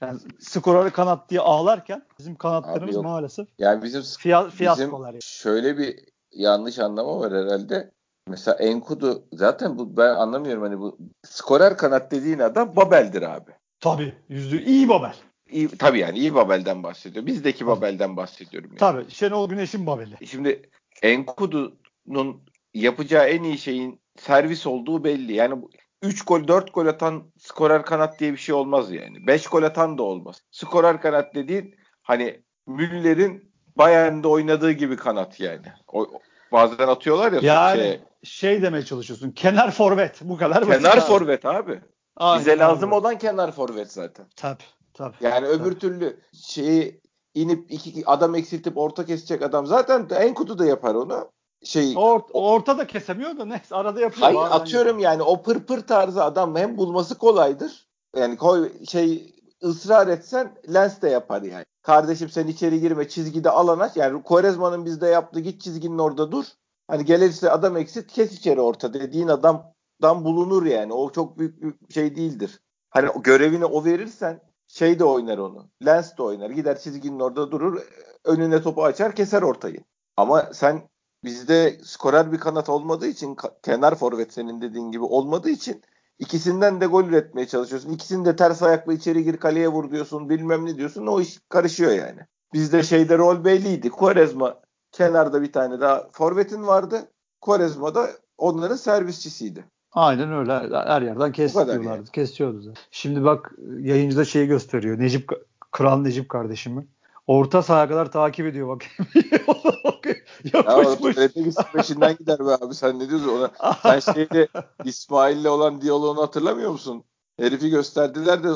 Speaker 2: yani skorları kanat diye ağlarken bizim kanatlarımız maalesef
Speaker 1: yani bizim
Speaker 2: fiya, fiyaskolar.
Speaker 1: Bizim şöyle bir yanlış anlama var herhalde. Mesela Enkudu zaten bu ben anlamıyorum hani bu skorer kanat dediğin adam Babel'dir abi.
Speaker 2: Tabii yüzde iyi Babel.
Speaker 1: İyi, tabii yani iyi Babel'den bahsediyor. Bizdeki Babel'den bahsediyorum. Yani.
Speaker 2: Tabii Şenol Güneş'in Babel'i.
Speaker 1: Şimdi Enkudu'nun yapacağı en iyi şeyin servis olduğu belli. Yani 3 gol 4 gol atan skorer kanat diye bir şey olmaz yani. 5 gol atan da olmaz. Skorer kanat dediğin hani Müller'in Bayern'de oynadığı gibi kanat yani. O, bazen atıyorlar ya.
Speaker 2: Yani şey, şey demeye çalışıyorsun. Kenar forvet. Bu kadar
Speaker 1: Kenar forvet abi. Aynen Bize lazım olan kenar forvet zaten.
Speaker 2: Tabii. Tabii.
Speaker 1: Yani öbür tabii. türlü şeyi inip iki adam eksiltip orta kesecek adam zaten en kutu da yapar onu. Şey
Speaker 2: Or, orta da kesemiyor da neyse arada yapıyor.
Speaker 1: Hayır atıyorum gibi. yani o pırpır tarzı adam hem bulması kolaydır. Yani koy şey ısrar etsen Lens de yapar yani. Kardeşim sen içeri girme çizgide alan aç. Yani Quaresma'nın bizde yaptığı git çizginin orada dur. Hani gelirse adam eksit kes içeri orta dediğin adamdan bulunur yani. O çok büyük bir şey değildir. Hani görevini o verirsen şey de oynar onu. Lens de oynar. Gider çizginin orada durur. Önüne topu açar keser ortayı. Ama sen bizde skorer bir kanat olmadığı için kenar forvet senin dediğin gibi olmadığı için ikisinden de gol üretmeye çalışıyorsun. İkisini de ters ayakla içeri gir kaleye vur diyorsun bilmem ne diyorsun. O iş karışıyor yani. Bizde şeyde rol belliydi. Quaresma kenarda bir tane daha forvetin vardı. Quaresma da onların servisçisiydi.
Speaker 2: Aynen öyle. Her yerden kesiyorlardı. Yani. Kesiyordu zaten. Şimdi bak yayıncıda şeyi gösteriyor. Necip Kral Necip kardeşimi. Orta sahaya kadar takip ediyor bak. (laughs)
Speaker 1: Yapışmış. Ya peşinden gider be abi. Sen ne diyorsun ona? Sen şeyde (laughs) İsmail'le olan diyaloğunu hatırlamıyor musun? Herifi gösterdiler de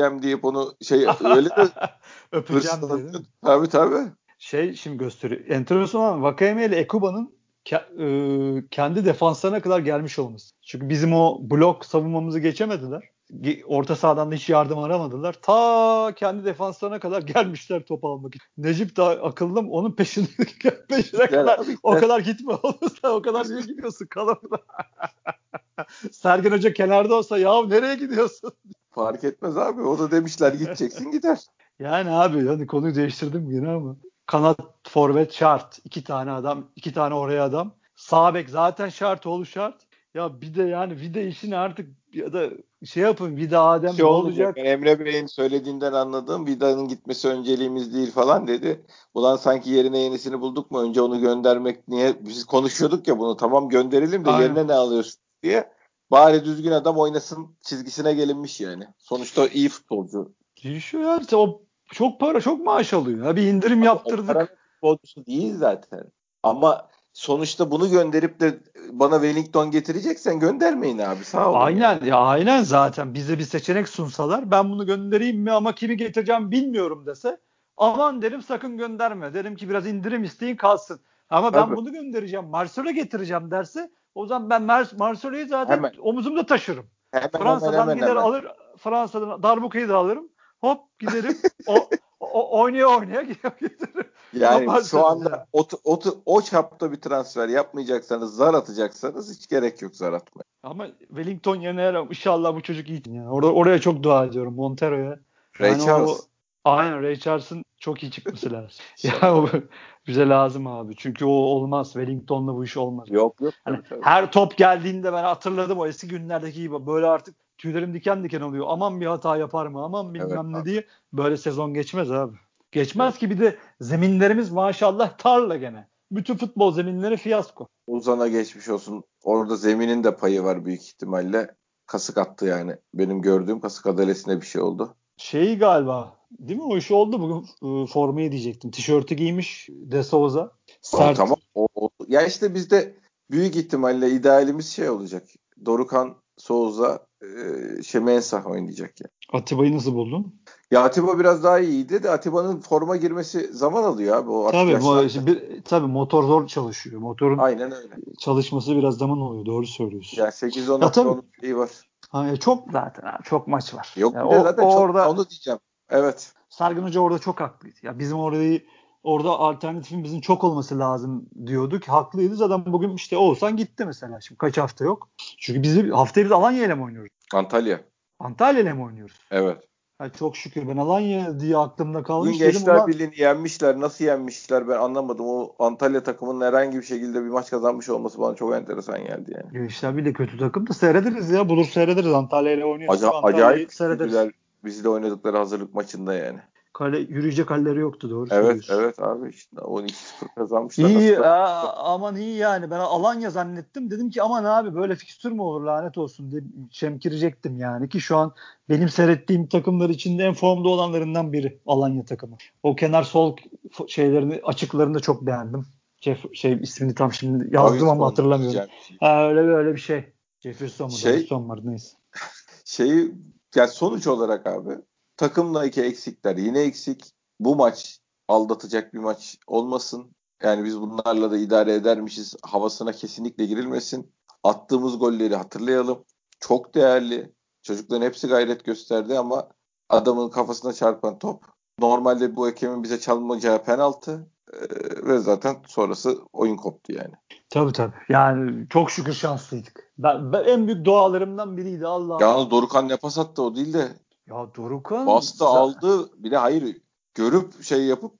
Speaker 1: yem deyip onu şey öyle de (laughs)
Speaker 2: öpeceğim dedi.
Speaker 1: Tabii tabii.
Speaker 2: Şey şimdi gösteriyor. Enteresan olan Vakayeme ile Ekuba'nın ke- e, kendi defanslarına kadar gelmiş olması. Çünkü bizim o blok savunmamızı geçemediler. Orta sahadan da hiç yardım aramadılar. Ta kendi defanslarına kadar (laughs) gelmişler top almak için. Necip de akıllım onun peşine, (laughs) peşine kadar o kadar gitme olursa o kadar niye gidiyorsun kalamda. (laughs) Sergen Hoca kenarda olsa ya nereye gidiyorsun?
Speaker 1: Fark etmez abi. O da demişler gideceksin gider.
Speaker 2: Yani abi hani konuyu değiştirdim yine ama kanat forvet şart. İki tane adam, iki tane oraya adam. Sağ bek zaten şart oğlu şart. Ya bir de yani vida işini artık ya da şey yapın vida Adem şey ne olacak?
Speaker 1: Yani Emre Bey'in söylediğinden anladığım Vida'nın gitmesi önceliğimiz değil falan dedi. Ulan sanki yerine yenisini bulduk mu? Önce onu göndermek niye? Biz konuşuyorduk ya bunu. Tamam gönderelim de Aynen. yerine ne alıyorsun diye. Bari düzgün adam oynasın çizgisine gelinmiş yani. Sonuçta iyi futbolcu.
Speaker 2: Değişiyor ya. O çok para çok maaş alıyor. Ya. Bir indirim Ama yaptırdık.
Speaker 1: futbolcusu değil zaten. Ama sonuçta bunu gönderip de bana Wellington getireceksen göndermeyin abi sağ olun.
Speaker 2: Aynen yani. ya aynen zaten bize bir seçenek sunsalar ben bunu göndereyim mi ama kimi getireceğim bilmiyorum dese aman derim sakın gönderme. Derim ki biraz indirim isteyin kalsın. Ama ben bunu göndereceğim. Marcelo getireceğim derse o zaman ben Mar Marcelo'yu zaten hemen. omuzumda taşırım. Hemen, Fransa'dan hemen, gider hemen. alır Fransa'dan darbukayı da alırım. Hop giderim. (laughs) o, o, oynaya oynaya getiririm.
Speaker 1: Yani şu anda o, o, o çapta bir transfer yapmayacaksanız zar atacaksanız hiç gerek yok zar atmaya.
Speaker 2: Ama Wellington yerine inşallah bu çocuk iyi. Yani orada, oraya çok dua ediyorum Montero'ya.
Speaker 1: Ray yani Charles. O,
Speaker 2: aynen Ray Charles'ın çok iyi çıkması (laughs) lazım. ya o bize lazım abi. Çünkü o olmaz. Wellington'la bu iş olmaz.
Speaker 1: Yok yok.
Speaker 2: Hani her top geldiğinde ben hatırladım o eski günlerdeki gibi böyle artık tüylerim diken diken oluyor. Aman bir hata yapar mı? Aman bilmem evet, ne abi. diye böyle sezon geçmez abi. Geçmez ki bir de zeminlerimiz maşallah tarla gene. Bütün futbol zeminleri fiyasko.
Speaker 1: Uzan'a geçmiş olsun. Orada zeminin de payı var büyük ihtimalle. Kasık attı yani. Benim gördüğüm kasık adalesine bir şey oldu.
Speaker 2: Şey galiba değil mi? O iş oldu bugün e, formayı diyecektim. Tişörtü giymiş De Souza.
Speaker 1: Sert. O, tamam. O, o. Ya işte bizde büyük ihtimalle idealimiz şey olacak. Dorukan Souza, e, şey Mensah oynayacak yani.
Speaker 2: Atiba'yı nasıl buldun?
Speaker 1: Ya Atiba biraz daha iyiydi de Atiba'nın forma girmesi zaman alıyor abi. O
Speaker 2: tabii, mo- bir, tabii motor zor çalışıyor. Motorun
Speaker 1: Aynen öyle.
Speaker 2: çalışması biraz zaman alıyor. Doğru söylüyorsun.
Speaker 1: Yani 8-10
Speaker 2: Ya
Speaker 1: hafta şeyi var.
Speaker 2: Ha, e, çok zaten abi, çok maç var.
Speaker 1: Yok
Speaker 2: Yani o-
Speaker 1: zaten
Speaker 2: orada
Speaker 1: çok, onu diyeceğim. Evet.
Speaker 2: Sargın Hoca orada çok haklıydı. Ya bizim orayı orada alternatifin bizim çok olması lazım diyorduk. Haklıydı. Zaten bugün işte Oğuzhan gitti mesela. Şimdi kaç hafta yok. Çünkü biz haftaya biz Alanya ile mi oynuyoruz?
Speaker 1: Antalya.
Speaker 2: Antalya ile mi oynuyoruz?
Speaker 1: Evet.
Speaker 2: Ha, çok şükür ben Alanya diye aklımda kalmış dedim.
Speaker 1: Gençler
Speaker 2: Ulan,
Speaker 1: Birliği'ni yenmişler. Nasıl yenmişler ben anlamadım. O Antalya takımının herhangi bir şekilde bir maç kazanmış olması bana çok enteresan geldi yani.
Speaker 2: Gençler bir de kötü takım da seyrederiz ya. Bulur seyrederiz. Antalya ile oynuyoruz.
Speaker 1: Aca-
Speaker 2: Antalya'yı
Speaker 1: acayip
Speaker 2: seyrederiz.
Speaker 1: güzel bizle oynadıkları hazırlık maçında yani.
Speaker 2: Kale, yürüyecek halleri yoktu doğru
Speaker 1: Evet
Speaker 2: söylüyorsun.
Speaker 1: evet abi işte 12-0 kazanmışlar.
Speaker 2: İyi aa, aman iyi yani. Ben Alanya zannettim. Dedim ki aman abi böyle fikstür mü olur lanet olsun diye çemkirecektim yani ki şu an benim seyrettiğim takımlar içinde en formda olanlarından biri Alanya takımı. O kenar sol f- şeylerini açıklarını da çok beğendim. Jeff, şey ismini tam şimdi yazdım ama hatırlamıyorum.
Speaker 1: şey.
Speaker 2: Ha, öyle böyle bir şey. Jefferson mu?
Speaker 1: Şey-
Speaker 2: var neyse.
Speaker 1: Şeyi yani sonuç olarak abi takımla iki eksikler yine eksik. Bu maç aldatacak bir maç olmasın. Yani biz bunlarla da idare edermişiz. Havasına kesinlikle girilmesin. Attığımız golleri hatırlayalım. Çok değerli. Çocukların hepsi gayret gösterdi ama adamın kafasına çarpan top. Normalde bu hakemin bize çalmayacağı penaltı. Ee, ve zaten sonrası oyun koptu yani.
Speaker 2: Tabii tabii. Yani çok şükür şanslıydık. Ben, ben en büyük dualarımdan biriydi Allah.
Speaker 1: Yalnız Dorukan ne pas attı o değil de
Speaker 2: ya Dorukhan
Speaker 1: Bastı aldı bir de hayır görüp şey yapıp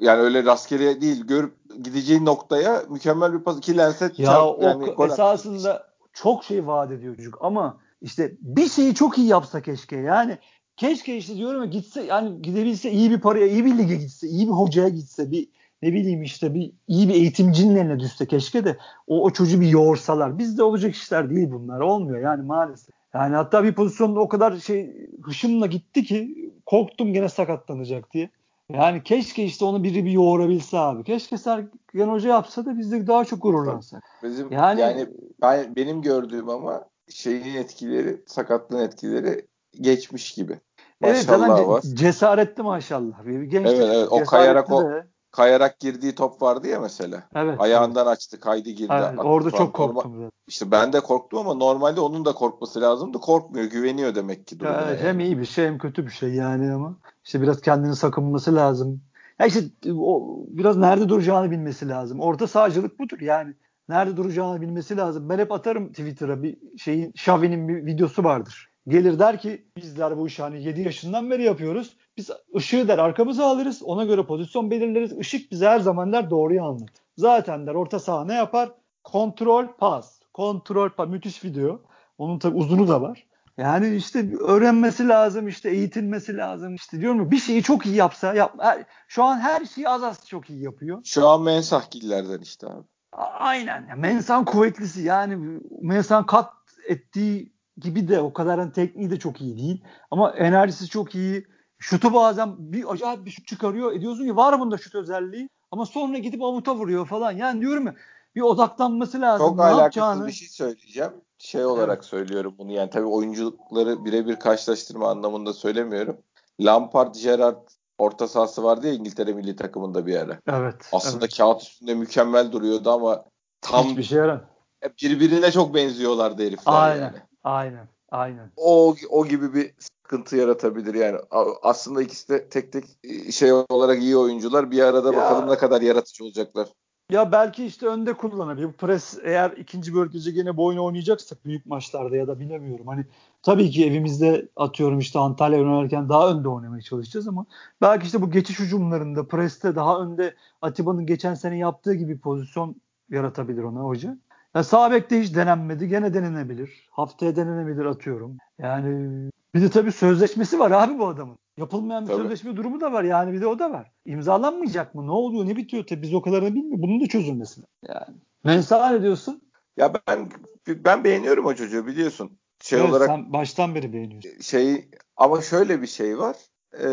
Speaker 1: yani öyle rastgele değil görüp gideceği noktaya mükemmel bir pas iki lense
Speaker 2: Ya
Speaker 1: çarp-
Speaker 2: o
Speaker 1: yani attı.
Speaker 2: esasında çok şey vaat ediyor çocuk ama işte bir şeyi çok iyi yapsa keşke yani keşke işte diyorum ya gitse yani gidebilse iyi bir paraya iyi bir lige gitse iyi bir hocaya gitse bir ne bileyim işte bir iyi bir eğitimcinin eline düşse keşke de o, o çocuğu bir yoğursalar. Bizde olacak işler değil bunlar olmuyor yani maalesef. Yani hatta bir pozisyonda o kadar şey hışımla gitti ki korktum gene sakatlanacak diye. Yani keşke işte onu biri bir yoğurabilse abi. Keşke Sergen Hoca yapsa da biz de daha çok gururlansak.
Speaker 1: Bizim
Speaker 2: Yani-
Speaker 1: yani, ben benim gördüğüm ama şeyin etkileri sakatlığın etkileri geçmiş gibi.
Speaker 2: Evet
Speaker 1: Maşallah
Speaker 2: zaten ce-
Speaker 1: var.
Speaker 2: cesaretli maşallah. Bir genç
Speaker 1: Evet, evet. O kayarak o-
Speaker 2: de.
Speaker 1: Kayarak girdiği top vardı ya mesela.
Speaker 2: Evet.
Speaker 1: Ayağından açtı, kaydı girdi.
Speaker 2: Evet,
Speaker 1: attı
Speaker 2: orada çok korktum. zaten.
Speaker 1: İşte ben de korktum ama normalde onun da korkması lazımdı. Korkmuyor, güveniyor demek ki.
Speaker 2: Ya, evet,
Speaker 1: yani.
Speaker 2: hem iyi bir şey hem kötü bir şey yani ama işte biraz kendini sakınması lazım. Ya işte o biraz nerede duracağını bilmesi lazım. Orta sahacılık budur yani. Nerede duracağını bilmesi lazım. Ben hep atarım Twitter'a bir şeyin Xavi'nin bir videosu vardır. Gelir der ki bizler bu işi hani 7 yaşından beri yapıyoruz. Biz ışığı der arkamıza alırız. Ona göre pozisyon belirleriz. Işık bize her zaman der doğruyu anlatır. Zaten der orta saha ne yapar? Kontrol pas. Kontrol pas. Müthiş video. Onun tabi uzunu da var. Yani işte öğrenmesi lazım, işte eğitilmesi lazım. İşte diyorum ya bir şeyi çok iyi yapsa, yap, her- şu an her şeyi az az çok iyi yapıyor.
Speaker 1: Şu an mensahgillerden işte abi.
Speaker 2: A- Aynen. Mensan kuvvetlisi yani Mensan kat ettiği gibi de o kadar hani tekniği de çok iyi değil. Ama enerjisi çok iyi. Şutu bazen bir acayip bir şut çıkarıyor. E diyorsun ki var bunda şut özelliği. Ama sonra gidip avuta vuruyor falan. Yani diyorum ya bir odaklanması lazım.
Speaker 1: Çok
Speaker 2: ne
Speaker 1: alakasız
Speaker 2: yapacağını.
Speaker 1: bir şey söyleyeceğim. Şey olarak söylüyorum bunu yani tabii oyunculukları birebir karşılaştırma anlamında söylemiyorum. Lampard, Gerrard orta sahası vardı ya İngiltere milli takımında bir ara.
Speaker 2: Evet.
Speaker 1: Aslında
Speaker 2: evet.
Speaker 1: kağıt üstünde mükemmel duruyordu ama tam
Speaker 2: Hiçbir şey yarar.
Speaker 1: birbirine çok benziyorlardı herifler
Speaker 2: Aynen.
Speaker 1: yani.
Speaker 2: Aynen. Aynen.
Speaker 1: O, o gibi bir sıkıntı yaratabilir yani. Aslında ikisi de tek tek şey olarak iyi oyuncular. Bir arada
Speaker 2: Ya.
Speaker 1: bakalım ne kadar yaratıcı olacaklar.
Speaker 2: Ya belki işte önde kullanabilir. Bu pres eğer ikinci bölgede gene bu oyunu oynayacaksak büyük maçlarda ya da bilemiyorum. Hani tabii ki evimizde atıyorum işte Antalya oynarken daha önde oynamaya çalışacağız ama belki işte bu geçiş hücumlarında preste daha önde Atiba'nın geçen sene yaptığı gibi pozisyon yaratabilir ona hoca. Ya sağ bekte hiç denenmedi. Gene denenebilir. Haftaya denenebilir atıyorum. Yani bir de tabii sözleşmesi var abi bu adamın. Yapılmayan bir
Speaker 1: Tabii.
Speaker 2: sözleşme durumu da var. Yani bir de o da var. İmzalanmayacak mı? Ne oluyor? Ne bitiyor? Tabii biz o kadarını bilmiyoruz. Bunun da çözülmesi. Yani. Mensah ne diyorsun?
Speaker 1: Ya ben ben beğeniyorum o çocuğu biliyorsun. Şey
Speaker 2: Evet,
Speaker 1: olarak
Speaker 2: Sen baştan beri beğeniyorsun.
Speaker 1: şey ama şöyle bir şey var. Ee,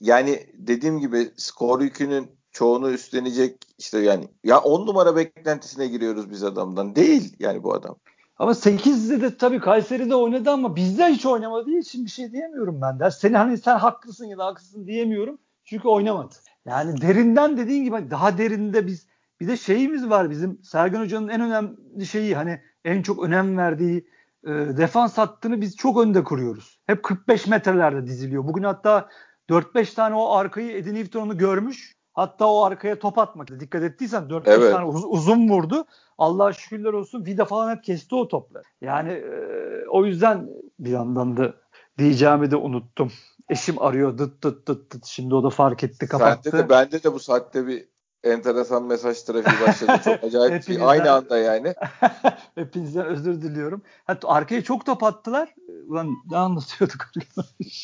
Speaker 1: yani dediğim gibi skor yükünün çoğunu üstlenecek işte yani ya on numara beklentisine giriyoruz biz adamdan. Değil yani bu adam.
Speaker 2: Ama 8'de de tabii Kayseri'de oynadı ama bizde hiç oynamadığı için bir şey diyemiyorum ben de. Seni hani sen haklısın ya da haksızsın diyemiyorum. Çünkü oynamadı. Yani derinden dediğin gibi daha derinde biz bir de şeyimiz var bizim Sergen Hoca'nın en önemli şeyi hani en çok önem verdiği e, defans hattını biz çok önde kuruyoruz. Hep 45 metrelerde diziliyor. Bugün hatta 4-5 tane o arkayı Edin Newton'u görmüş. Hatta o arkaya top atmak. Dikkat ettiysen 4-5 evet. tane uz- uzun vurdu. Allah'a şükürler olsun Vida falan hep kesti o topları. Yani e, o yüzden bir yandan da diyeceğimi de unuttum. Eşim arıyor dıt dıt dıt dıt. Şimdi o da fark etti kapattı.
Speaker 1: Sende de bende de bu saatte bir enteresan mesaj trafiği başladı. Çok acayip bir aynı anda yani. (laughs)
Speaker 2: Hepinizden özür diliyorum. Hatta arkaya çok top attılar. Ulan ne anlatıyorduk?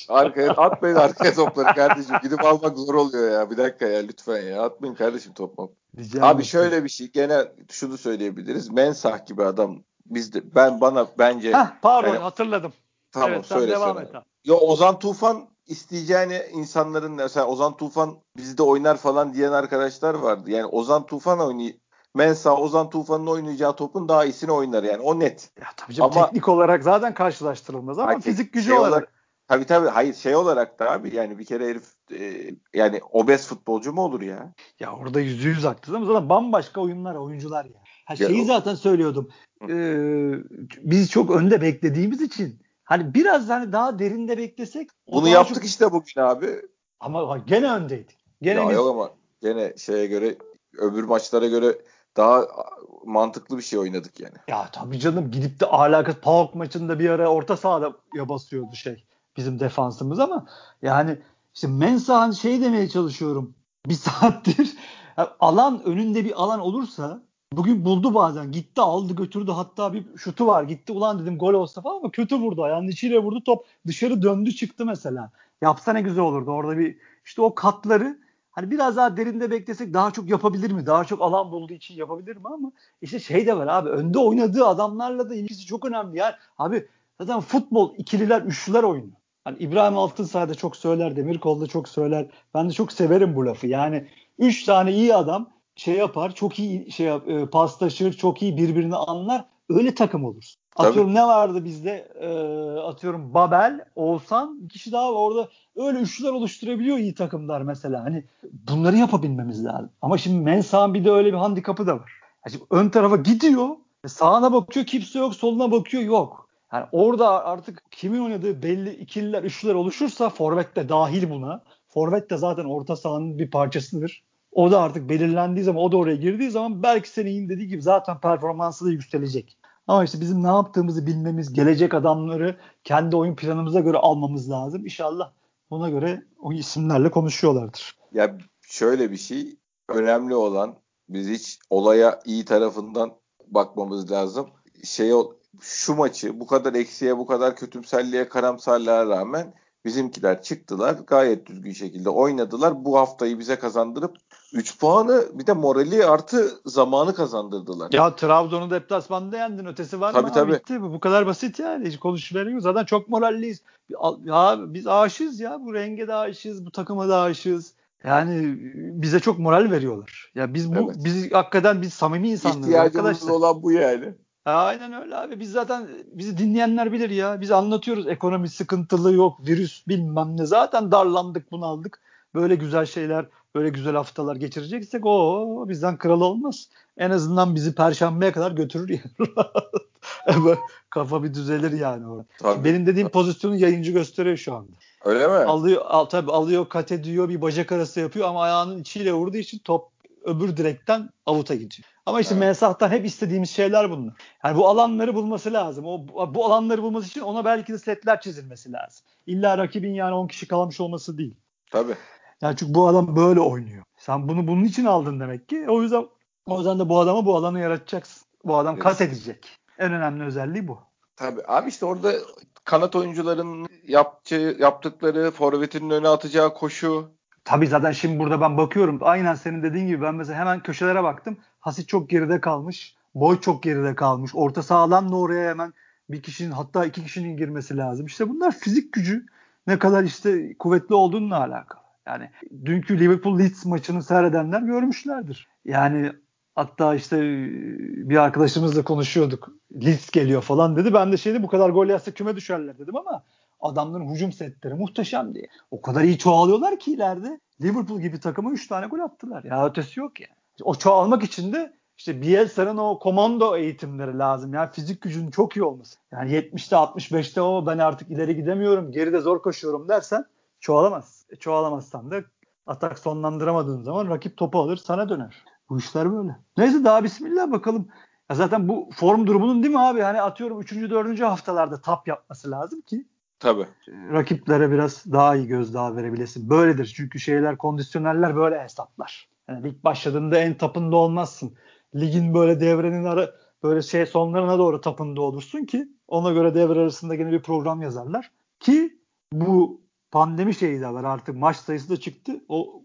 Speaker 1: arkaya atmayın arkaya topları kardeşim. Gidip almak zor oluyor ya. Bir dakika ya lütfen ya. Atmayın kardeşim top Diyeceğim Abi şöyle bir şey. Gene şunu söyleyebiliriz. Mensah gibi adam bizde ben bana bence
Speaker 2: Heh, pardon yani, hatırladım.
Speaker 1: Tamam evet, söyle devam et. Yo Ozan Tufan isteyeceğini insanların mesela Ozan Tufan bizde oynar falan diyen arkadaşlar vardı. Yani Ozan Tufan oynay Mensa Ozan Tufan'ın oynayacağı topun daha iyisini oynar yani o net.
Speaker 2: Ya tabii canım ama, teknik olarak zaten karşılaştırılmaz ama hayır, fizik gücü şey olarak, olarak
Speaker 1: Tabii tabii hayır şey olarak da abi yani bir kere herif e, yani obez futbolcu mu olur ya?
Speaker 2: Ya orada yüzde yüz haklısın ama zaten bambaşka oyunlar oyuncular ya. Ha, şeyi ya, zaten söylüyordum. Ee, biz çok önde beklediğimiz için Hani biraz hani daha derinde beklesek.
Speaker 1: Bunu yaptık çok... işte bugün abi.
Speaker 2: Ama gene öndeydik. Gene
Speaker 1: ya biz... yok ama gene şeye göre öbür maçlara göre daha mantıklı bir şey oynadık yani.
Speaker 2: Ya tabii canım gidip de alakası PAOK maçında bir ara orta sahada ya basıyordu şey bizim defansımız ama yani işte Mensah'ın şey demeye çalışıyorum. Bir saattir (laughs) alan önünde bir alan olursa Bugün buldu bazen. Gitti aldı götürdü. Hatta bir şutu var. Gitti ulan dedim gol olsa falan ama kötü vurdu. Ayağının içiyle vurdu top. Dışarı döndü çıktı mesela. Yapsa ne güzel olurdu. Orada bir işte o katları hani biraz daha derinde beklesek daha çok yapabilir mi? Daha çok alan bulduğu için yapabilir mi? Ama işte şey de var abi. Önde oynadığı adamlarla da ilgisi çok önemli. Yani abi zaten futbol ikililer, üçlüler oyunu. Hani İbrahim Altınsay da çok söyler, Demirkol da çok söyler. Ben de çok severim bu lafı. Yani üç tane iyi adam şey yapar, çok iyi şey yap, e, paslaşır, çok iyi birbirini anlar. Öyle takım olur. Atıyorum ne vardı bizde? E, atıyorum Babel, Oğuzhan, bir kişi daha var orada. Öyle üçlüler oluşturabiliyor iyi takımlar mesela. Hani bunları yapabilmemiz lazım. Ama şimdi Mensah'ın bir de öyle bir handikapı da var. Yani ön tarafa gidiyor. Sağına bakıyor kimse yok, soluna bakıyor yok. Yani orada artık kimin oynadığı belli ikililer, üçlüler oluşursa forvet de dahil buna. Forvet de zaten orta sahanın bir parçasıdır. O da artık belirlendiği zaman o da oraya girdiği zaman belki senin dediği gibi zaten performansı da yükselecek. Ama işte bizim ne yaptığımızı bilmemiz, gelecek adamları kendi oyun planımıza göre almamız lazım. İnşallah buna göre o isimlerle konuşuyorlardır.
Speaker 1: Ya şöyle bir şey önemli olan biz hiç olaya iyi tarafından bakmamız lazım. Şey şu maçı bu kadar eksiye bu kadar kötümserliğe karamsarlığa rağmen Bizimkiler çıktılar gayet düzgün şekilde oynadılar. Bu haftayı bize kazandırıp 3 puanı bir de morali artı zamanı kazandırdılar.
Speaker 2: Ya Trabzon'u deplasmanda yendin ötesi var
Speaker 1: tabii, mı? Tabii
Speaker 2: Bitti. Bu kadar basit yani. Hiç konuşmaları yok. Zaten çok moralliyiz. Ya biz aşığız ya. Bu renge de aşığız. Bu takıma da aşığız. Yani bize çok moral veriyorlar. Ya biz bu evet. biz hakikaten biz samimi insanlarız
Speaker 1: İhtiyacımız arkadaşlar. olan bu yani.
Speaker 2: Aynen öyle abi. Biz zaten bizi dinleyenler bilir ya. Biz anlatıyoruz ekonomi sıkıntılı yok, virüs bilmem ne. Zaten darlandık, bunaldık. Böyle güzel şeyler, böyle güzel haftalar geçireceksek o bizden kral olmaz. En azından bizi perşembeye kadar götürür yani. (laughs) Kafa bir düzelir yani orada. Tabii. Benim dediğim pozisyonu yayıncı gösteriyor şu anda.
Speaker 1: Öyle mi?
Speaker 2: Alıyor, al, tabii alıyor, kat ediyor, bir bacak arası yapıyor ama ayağının içiyle vurduğu için top öbür direkten avuta gidiyor. Ama işte evet. Mensah'tan hep istediğimiz şeyler bunlar. Yani bu alanları bulması lazım. O bu alanları bulması için ona belki de setler çizilmesi lazım. İlla rakibin yani 10 kişi kalmış olması değil.
Speaker 1: Tabii.
Speaker 2: Yani çünkü bu adam böyle oynuyor. Sen bunu bunun için aldın demek ki. O yüzden o yüzden de bu adama bu alanı yaratacaksın. Bu adam evet. kat edecek. En önemli özelliği bu.
Speaker 1: Tabii. Abi işte orada kanat oyuncuların yaptığı, yaptıkları, forvetinin öne atacağı koşu,
Speaker 2: Tabii zaten şimdi burada ben bakıyorum. Aynen senin dediğin gibi ben mesela hemen köşelere baktım. Hasit çok geride kalmış. Boy çok geride kalmış. Orta sahadan da oraya hemen bir kişinin hatta iki kişinin girmesi lazım. İşte bunlar fizik gücü ne kadar işte kuvvetli olduğununla alakalı. Yani dünkü Liverpool Leeds maçını seyredenler görmüşlerdir. Yani Hatta işte bir arkadaşımızla konuşuyorduk. List geliyor falan dedi. Ben de şeydi bu kadar gol yazsa küme düşerler dedim ama adamların hücum setleri muhteşem diye. O kadar iyi çoğalıyorlar ki ileride. Liverpool gibi takıma 3 tane gol attılar. Ya ötesi yok yani. O çoğalmak için de işte Bielsa'nın o komando eğitimleri lazım. Yani fizik gücünün çok iyi olması. Yani 70'te 65'te o ben artık ileri gidemiyorum, geride zor koşuyorum dersen çoğalamaz. E, çoğalamazsan da atak sonlandıramadığın zaman rakip topu alır sana döner. Bu işler böyle. Neyse daha bismillah bakalım. Ya zaten bu form durumunun değil mi abi? Hani atıyorum 3. 4. haftalarda tap yapması lazım ki
Speaker 1: Tabii.
Speaker 2: rakiplere biraz daha iyi gözdağı verebilesin. Böyledir. Çünkü şeyler kondisyoneller böyle hesaplar. Yani lig başladığında en tapında olmazsın. Ligin böyle devrenin ara böyle şey sonlarına doğru tapında olursun ki ona göre devre arasında yine bir program yazarlar. Ki bu pandemi şeyi de var artık maç sayısı da çıktı. O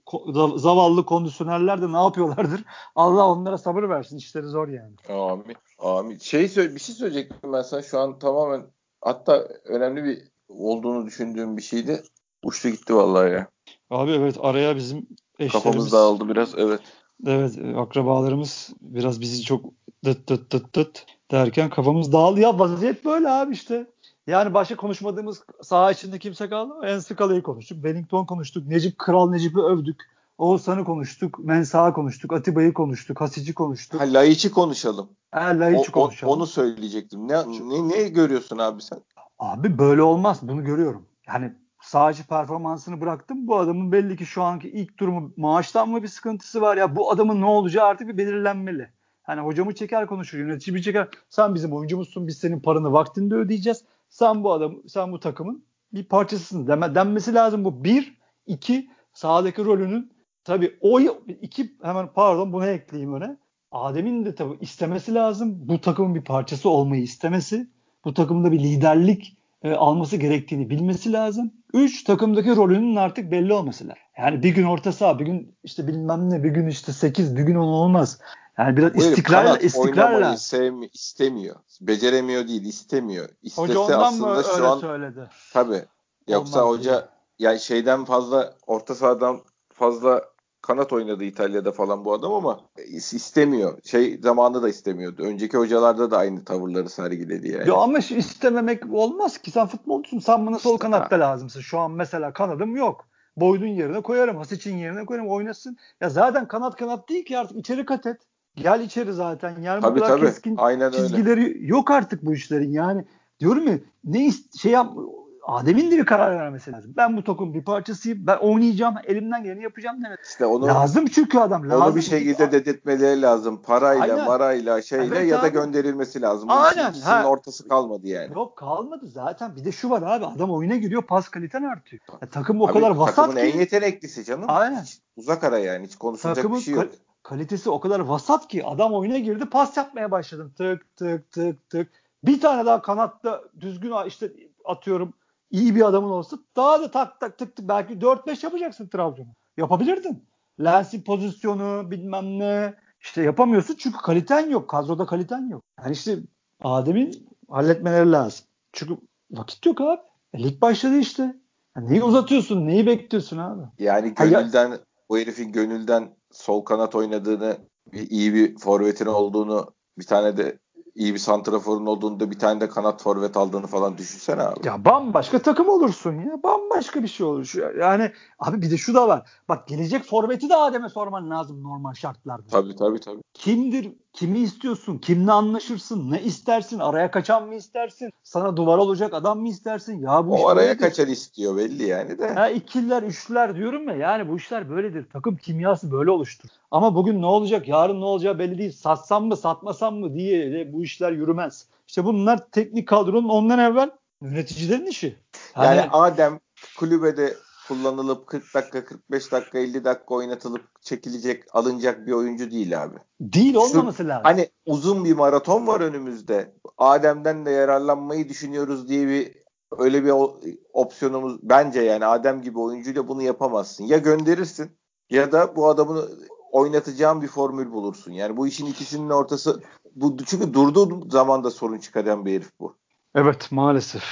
Speaker 2: zavallı kondisyonerler de ne yapıyorlardır? (laughs) Allah onlara sabır versin. İşleri zor yani.
Speaker 1: Amin. Amin. Şey bir şey söyleyecektim ben sana şu an tamamen hatta önemli bir olduğunu düşündüğüm bir şeydi. Uçtu gitti vallahi ya.
Speaker 2: Abi evet araya bizim eşlerimiz.
Speaker 1: Kafamız dağıldı biraz evet.
Speaker 2: Evet akrabalarımız biraz bizi çok dıt dıt dıt dıt derken kafamız dağıldı. Ya vaziyet böyle abi işte. Yani başka konuşmadığımız saha içinde kimse kaldı mı? Ensikala'yı konuştuk. Wellington konuştuk. Necip Kral Necip'i övdük. Oğuzhan'ı konuştuk. Mensah'ı konuştuk. Atiba'yı konuştuk. Hasic'i konuştuk.
Speaker 1: Ha, Laiç'i konuşalım.
Speaker 2: Ha, Laiç'i konuşalım.
Speaker 1: onu söyleyecektim. Ne, ne, ne görüyorsun abi sen?
Speaker 2: Abi böyle olmaz. Bunu görüyorum. Yani sağcı performansını bıraktım. Bu adamın belli ki şu anki ilk durumu maaştan mı bir sıkıntısı var ya bu adamın ne olacağı artık bir belirlenmeli. Hani hocamı çeker konuşur, yönetici bir çeker. Sen bizim oyuncumuzsun, biz senin paranı vaktinde ödeyeceğiz. Sen bu adam, sen bu takımın bir parçasısın deme, denmesi lazım bu. Bir, iki, sahadaki rolünün tabii o iki hemen pardon bunu ekleyeyim öne. Adem'in de tabii istemesi lazım. Bu takımın bir parçası olmayı istemesi. Bu takımda bir liderlik e, alması gerektiğini bilmesi lazım. Üç, takımdaki rolünün artık belli olması lazım. Yani bir gün orta saha, bir gün işte bilmem ne, bir gün işte sekiz, bir gün on olmaz. Yani biraz istikrarla istikrarla
Speaker 1: sevmi, istemiyor. Beceremiyor değil, istemiyor.
Speaker 2: İstese hoca ondan aslında mı şu öyle an söyledi?
Speaker 1: Tabii. Yoksa ondan hoca değil. yani şeyden fazla orta sahadan fazla kanat oynadı İtalya'da falan bu adam ama istemiyor. Şey zamanında da istemiyordu. Önceki hocalarda da aynı tavırları sergiledi yani.
Speaker 2: Ya ama istememek olmaz ki. Sen futbolcusun. Sen bana sol kanatta lazımsın. Şu an mesela kanadım yok. Boydun yerine koyarım. Hasic'in yerine koyarım. Oynasın. Ya zaten kanat kanat değil ki artık içeri kat et. Gel içeri zaten. Yani tabii, bu kadar tabii. keskin Aynen çizgileri öyle. yok artık bu işlerin. Yani diyorum ya ne şey yap Adem'in de bir karar vermesi lazım. Ben bu tokun bir parçasıyım. Ben oynayacağım. Elimden geleni yapacağım demek. İşte onu, lazım çünkü adam. Lazım.
Speaker 1: Onu bir şekilde dedirtmeleri lazım. Parayla, Aynen. marayla, şeyle evet, ya da gönderilmesi lazım. Aynen. İkisinin ortası kalmadı yani.
Speaker 2: Yok kalmadı zaten. Bir de şu var abi. Adam oyuna giriyor. Pas kaliten artıyor. Ya, takım o abi, kadar vasat
Speaker 1: takımın ki. Takımın en yeteneklisi canım. Aynen. Hiç uzak ara yani. Hiç konuşulacak takımın bir şey yok.
Speaker 2: Kalitesi o kadar vasat ki adam oyuna girdi pas yapmaya başladım tık tık tık tık bir tane daha kanatta düzgün işte atıyorum iyi bir adamın olsa daha da tak tak tık tık belki 4-5 yapacaksın Trabzon'u. Yapabilirdin. Lens'in pozisyonu bilmem ne işte yapamıyorsun çünkü kaliten yok. Kadroda kaliten yok. Yani işte Adem'in halletmeleri lazım. Çünkü vakit yok abi. E, lig başladı işte. Yani neyi uzatıyorsun? Neyi bekliyorsun abi?
Speaker 1: Yani gönülden ha, bu herifin gönülden sol kanat oynadığını iyi bir forvetin olduğunu bir tane de iyi bir santraforun olduğunda bir tane de kanat forvet aldığını falan düşünsene abi.
Speaker 2: Ya bambaşka takım olursun ya. Bambaşka bir şey olur. Yani abi bir de şu da var. Bak gelecek forveti de Adem'e sorman lazım normal şartlarda.
Speaker 1: Tabii tabii tabii.
Speaker 2: Kimdir? Kimi istiyorsun? Kimle anlaşırsın? Ne istersin? Araya kaçan mı istersin? Sana duvar olacak adam mı istersin? Ya bu
Speaker 1: o araya böyledir. kaçan istiyor belli yani de.
Speaker 2: Ha ikililer, üçlüler diyorum ya. Yani bu işler böyledir. Takım kimyası böyle oluştur. Ama bugün ne olacak? Yarın ne olacağı belli değil. Satsam mı, satmasam mı diye de bu işler yürümez. İşte bunlar teknik kadronun ondan evvel yöneticilerin işi.
Speaker 1: Hani... Yani Adem kulübede kullanılıp 40 dakika, 45 dakika, 50 dakika oynatılıp çekilecek, alınacak bir oyuncu değil abi.
Speaker 2: Değil olmaması Şu, lazım.
Speaker 1: Hani uzun bir maraton var önümüzde. Adem'den de yararlanmayı düşünüyoruz diye bir öyle bir opsiyonumuz bence yani Adem gibi oyuncuyla bunu yapamazsın. Ya gönderirsin ya da bu adamı oynatacağın bir formül bulursun. Yani bu işin ikisinin ortası bu çünkü durduğu zaman da sorun çıkaran bir herif bu.
Speaker 2: Evet maalesef.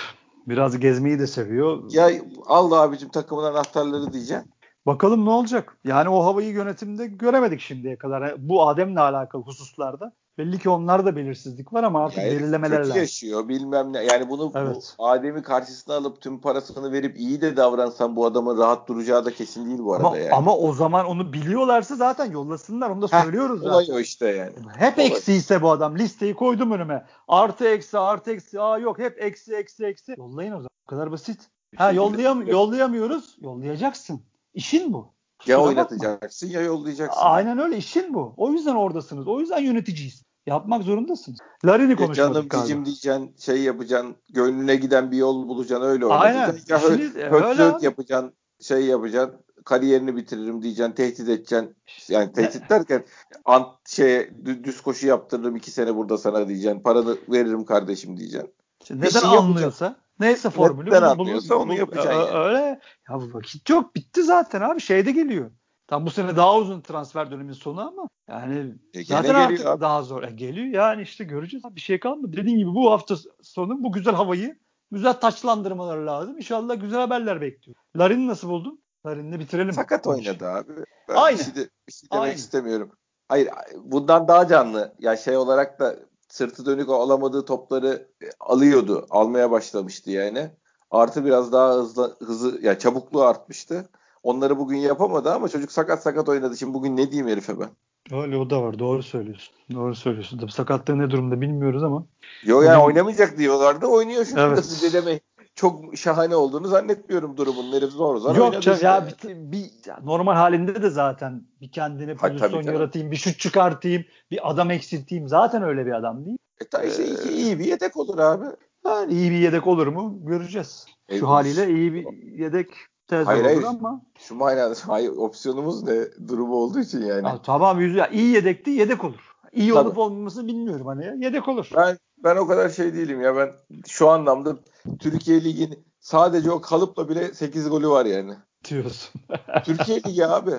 Speaker 2: Biraz gezmeyi de seviyor.
Speaker 1: Ya al da abicim takımın anahtarları diyeceğim.
Speaker 2: Bakalım ne olacak? Yani o havayı yönetimde göremedik şimdiye kadar. Bu Adem'le alakalı hususlarda. Belli ki onlar da belirsizlik var ama artık
Speaker 1: yani
Speaker 2: belirlemeler lazım.
Speaker 1: yaşıyor bilmem ne. Yani bunu
Speaker 2: Evet.
Speaker 1: bu Adem'i karşısına alıp tüm parasını verip iyi de davransan bu adamın rahat duracağı da kesin değil bu arada
Speaker 2: Ama,
Speaker 1: yani.
Speaker 2: ama o zaman onu biliyorlarsa zaten yollasınlar. Onu da
Speaker 1: Heh,
Speaker 2: söylüyoruz
Speaker 1: Olay
Speaker 2: zaten.
Speaker 1: işte yani.
Speaker 2: Hep
Speaker 1: Olay.
Speaker 2: eksiyse bu adam. Listeyi koydum önüme. Artı eksi artı eksi. Aa yok hep eksi eksi eksi. Yollayın o zaman. Bu kadar basit. Ha
Speaker 1: Bir
Speaker 2: yollayam yollayamıyoruz. Yollayacaksın. İşin bu.
Speaker 1: Ya
Speaker 2: bakma.
Speaker 1: oynatacaksın ya yollayacaksın.
Speaker 2: Aynen öyle işin bu. O yüzden oradasınız. O yüzden yöneticiyiz. Yapmak zorundasınız. Larin'i konuşmadık
Speaker 1: canım
Speaker 2: galiba.
Speaker 1: cicim diyeceksin, şey yapacaksın, gönlüne giden bir yol bulacaksın, öyle
Speaker 2: Aynen.
Speaker 1: oynatacaksın. Ya
Speaker 2: İşiniz- e,
Speaker 1: höt
Speaker 2: öyle
Speaker 1: höt yapacaksın, şey yapacaksın, kariyerini bitiririm diyeceksin, tehdit edeceksin. Yani tehdit derken ant şeye dü- düz koşu yaptırırım iki sene burada sana diyeceksin. Paranı veririm kardeşim diyeceksin. Bir
Speaker 2: neden
Speaker 1: şey yapacak.
Speaker 2: anlıyorsa neyse formülü
Speaker 1: Neden
Speaker 2: bunu-
Speaker 1: anlıyorsa onu yapacaksın
Speaker 2: Ö-
Speaker 1: yani.
Speaker 2: Öyle. Ya vakit yok. Bitti zaten abi. Şeyde geliyor. Tam bu sene daha uzun transfer dönemin sonu ama yani
Speaker 1: E
Speaker 2: zaten artık
Speaker 1: abi.
Speaker 2: daha zor. E geliyor yani işte göreceğiz. Bir şey kalmadı. Dediğin gibi bu hafta sonu bu güzel havayı güzel taçlandırmaları lazım. İnşallah güzel haberler bekliyor. Larin'i nasıl buldun? Larin'le bitirelim.
Speaker 1: Sakat oynadı abi. Ben
Speaker 2: Aynen.
Speaker 1: Bir şey, de- bir şey demek
Speaker 2: Aynen.
Speaker 1: istemiyorum. Hayır bundan daha canlı. Ya şey olarak da sırtı dönük alamadığı topları e, alıyordu. Almaya başlamıştı yani. Artı biraz daha hızlı hızı ya çabukluğu artmıştı. Onları bugün yapamadı ama çocuk sakat sakat oynadı. Şimdi bugün ne diyeyim herife ben?
Speaker 2: Öyle o da var. Doğru söylüyorsun. Doğru söylüyorsun. Tabii sakatlığı ne durumda bilmiyoruz ama.
Speaker 1: Yo yani
Speaker 2: Bugün-
Speaker 1: oynamayacak diyorlardı. Oynuyor şu
Speaker 2: Evet.
Speaker 1: size demeyin. Çok şahane olduğunu zannetmiyorum durumun. Herif zor zor
Speaker 2: Yok canım
Speaker 1: işte.
Speaker 2: ya bir, bir ya normal halinde de zaten bir kendine
Speaker 1: Ha,
Speaker 2: pozisyon
Speaker 1: tabii canım.
Speaker 2: yaratayım, bir şut çıkartayım, bir adam eksilteyim. Zaten öyle bir adam değil.
Speaker 1: E, ta işte
Speaker 2: Ee,
Speaker 1: iyi, iyi bir yedek olur abi.
Speaker 2: Yani iyi bir yedek olur mu göreceğiz.
Speaker 1: E,
Speaker 2: Şu haliyle iyi bir yedek tez
Speaker 1: Hayır,
Speaker 2: olur
Speaker 1: hayır.
Speaker 2: ama.
Speaker 1: Şu manada (laughs) hayır, opsiyonumuz ne durumu olduğu için yani.
Speaker 2: Ya, tamam yüzü ya, iyi yedekti yedek olur. İyi
Speaker 1: Tabii.
Speaker 2: olup olmamasını bilmiyorum hani ya. Yedek olur.
Speaker 1: Ben ben o kadar şey değilim ya ben şu anlamda Türkiye Ligi'nin sadece o kalıpla bile 8 golü var yani.
Speaker 2: diyorsun. (laughs)
Speaker 1: Türkiye Ligi abi.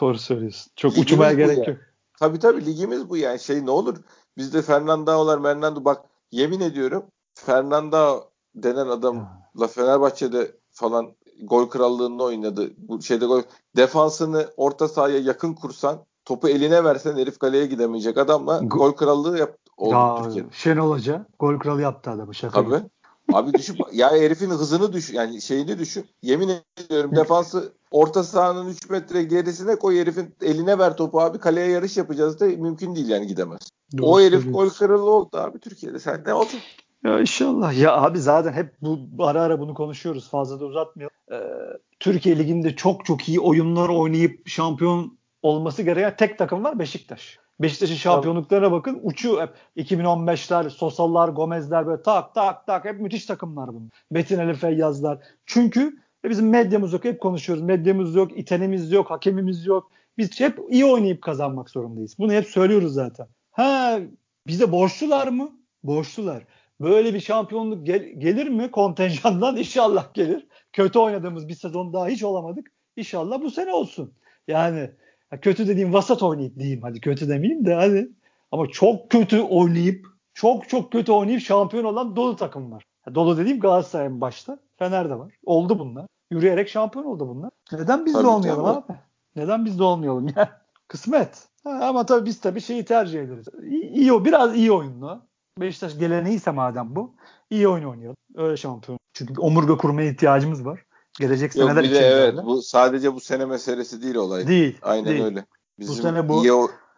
Speaker 2: Doğru söylüyorsun. Çok
Speaker 1: Ligimiz
Speaker 2: uçmaya gerek
Speaker 1: ya.
Speaker 2: yok.
Speaker 1: Tabii tabii ligimiz bu yani şey ne olur. Bizde Fernando'lar Fernando bak yemin ediyorum Fernando denen adamla Fenerbahçe'de falan gol krallığında oynadı. Bu şeyde gol defansını orta sahaya yakın kursan topu eline versen herif kaleye gidemeyecek adamla
Speaker 2: Go-
Speaker 1: gol krallığı yap oldu
Speaker 2: Ya
Speaker 1: Türkiye'de.
Speaker 2: Şenol Hoca gol kralı yaptı adamı şaka
Speaker 1: Tabii. Abi düşün ya herifin hızını düşün yani şeyini düşün. Yemin ediyorum defansı orta sahanın 3 metre gerisine koy herifin eline ver topu abi kaleye yarış yapacağız da mümkün değil yani gidemez.
Speaker 2: Doğru
Speaker 1: o herif gol kralı oldu abi Türkiye'de. Sen ne oldun?
Speaker 2: Ya inşallah. Ya abi zaten hep bu ara ara bunu konuşuyoruz. Fazla da uzatmayalım. Ee, Türkiye Ligi'nde çok çok iyi oyunlar oynayıp şampiyon olması gereken tek takım var Beşiktaş. Beşiktaş'ın şampiyonluklarına bakın. Uçuyor hep 2015'ler, Sosallar, Gomez'ler böyle tak tak tak hep müthiş takımlar bunlar. Metin Ali Feyyazlar. Çünkü bizim medyamız yok. Hep konuşuyoruz. Medyamız yok, itenimiz yok, hakemimiz yok. Biz hep iyi oynayıp kazanmak zorundayız. Bunu hep söylüyoruz zaten. Ha bize borçlular mı? Borçlular. Böyle bir şampiyonluk gel- gelir mi kontenjandan? (laughs) İnşallah gelir. Kötü oynadığımız bir sezon daha hiç olamadık. İnşallah bu sene olsun. Yani ya kötü dediğim vasat oynayıp diyeyim. Hadi kötü demeyeyim de hadi. Ama çok kötü oynayıp çok çok kötü oynayıp şampiyon olan dolu takım var. Dolu dediğim Galatasaray'ın başta. Fener'de var. Oldu bunlar. Yürüyerek şampiyon oldu bunlar. Neden biz de
Speaker 1: Tabii,
Speaker 2: olmayalım
Speaker 1: tabii.
Speaker 2: abi? Neden biz de olmayalım ya? Kısmet. Ha, ama tabii biz tabii şeyi tercih ederiz. İyi, iyi, biraz iyi oyunlu. Beşiktaş geleneğiyse madem bu. iyi oyun oynayalım. Öyle şampiyon. Çünkü omurga kurmaya ihtiyacımız var. Gelecek
Speaker 1: Yok
Speaker 2: seneler için
Speaker 1: evet
Speaker 2: böyle.
Speaker 1: bu sadece bu sene meselesi değil olay.
Speaker 2: Değil.
Speaker 1: Aynen
Speaker 2: değil.
Speaker 1: öyle. Bizim
Speaker 2: sene bu-
Speaker 1: iyi,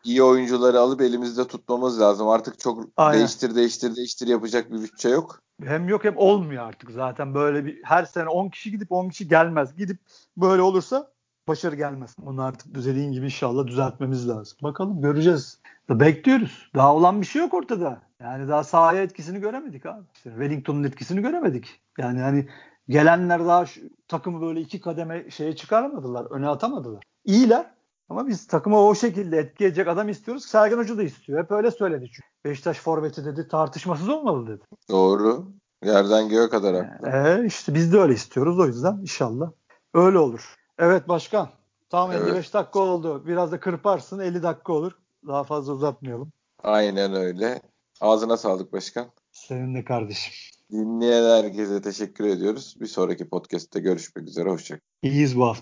Speaker 1: iyi oyuncuları alıp elimizde tutmamız lazım. Artık çok
Speaker 2: Aynen.
Speaker 1: değiştir değiştir değiştir yapacak bir bütçe yok.
Speaker 2: Hem yok hem olmuyor artık zaten böyle bir her sene 10 kişi gidip 10 kişi gelmez. Gidip böyle olursa başarı gelmez. Onu artık düzeldiğin gibi inşallah düzeltmemiz lazım. Bakalım göreceğiz. Bekliyoruz. Daha olan bir şey yok ortada. Yani daha sahaya etkisini göremedik abi. İşte Wellington'un etkisini göremedik. Yani hani gelenler daha şu, takımı böyle iki kademe şeye çıkaramadılar. Öne atamadılar. İyiler ama biz takıma o şekilde etki edecek adam istiyoruz. Sergen Hoca da istiyor. Hep öyle söyledi çünkü. Beşiktaş forveti dedi tartışmasız olmalı dedi.
Speaker 1: Doğru. Yerden göğe kadar haklı.
Speaker 2: Ee, işte biz de öyle istiyoruz o yüzden inşallah öyle olur. Evet başkan. Tam
Speaker 1: Evet.
Speaker 2: 55 dakika oldu. Biraz da kırparsın 50 dakika olur. Daha fazla uzatmayalım.
Speaker 1: Aynen öyle. Ağzına sağlık başkan.
Speaker 2: Senin de kardeşim.
Speaker 1: Dinleyen herkese teşekkür ediyoruz. Bir sonraki podcast'te görüşmek üzere. Hoşçakalın.
Speaker 2: İyiyiz bu hafta.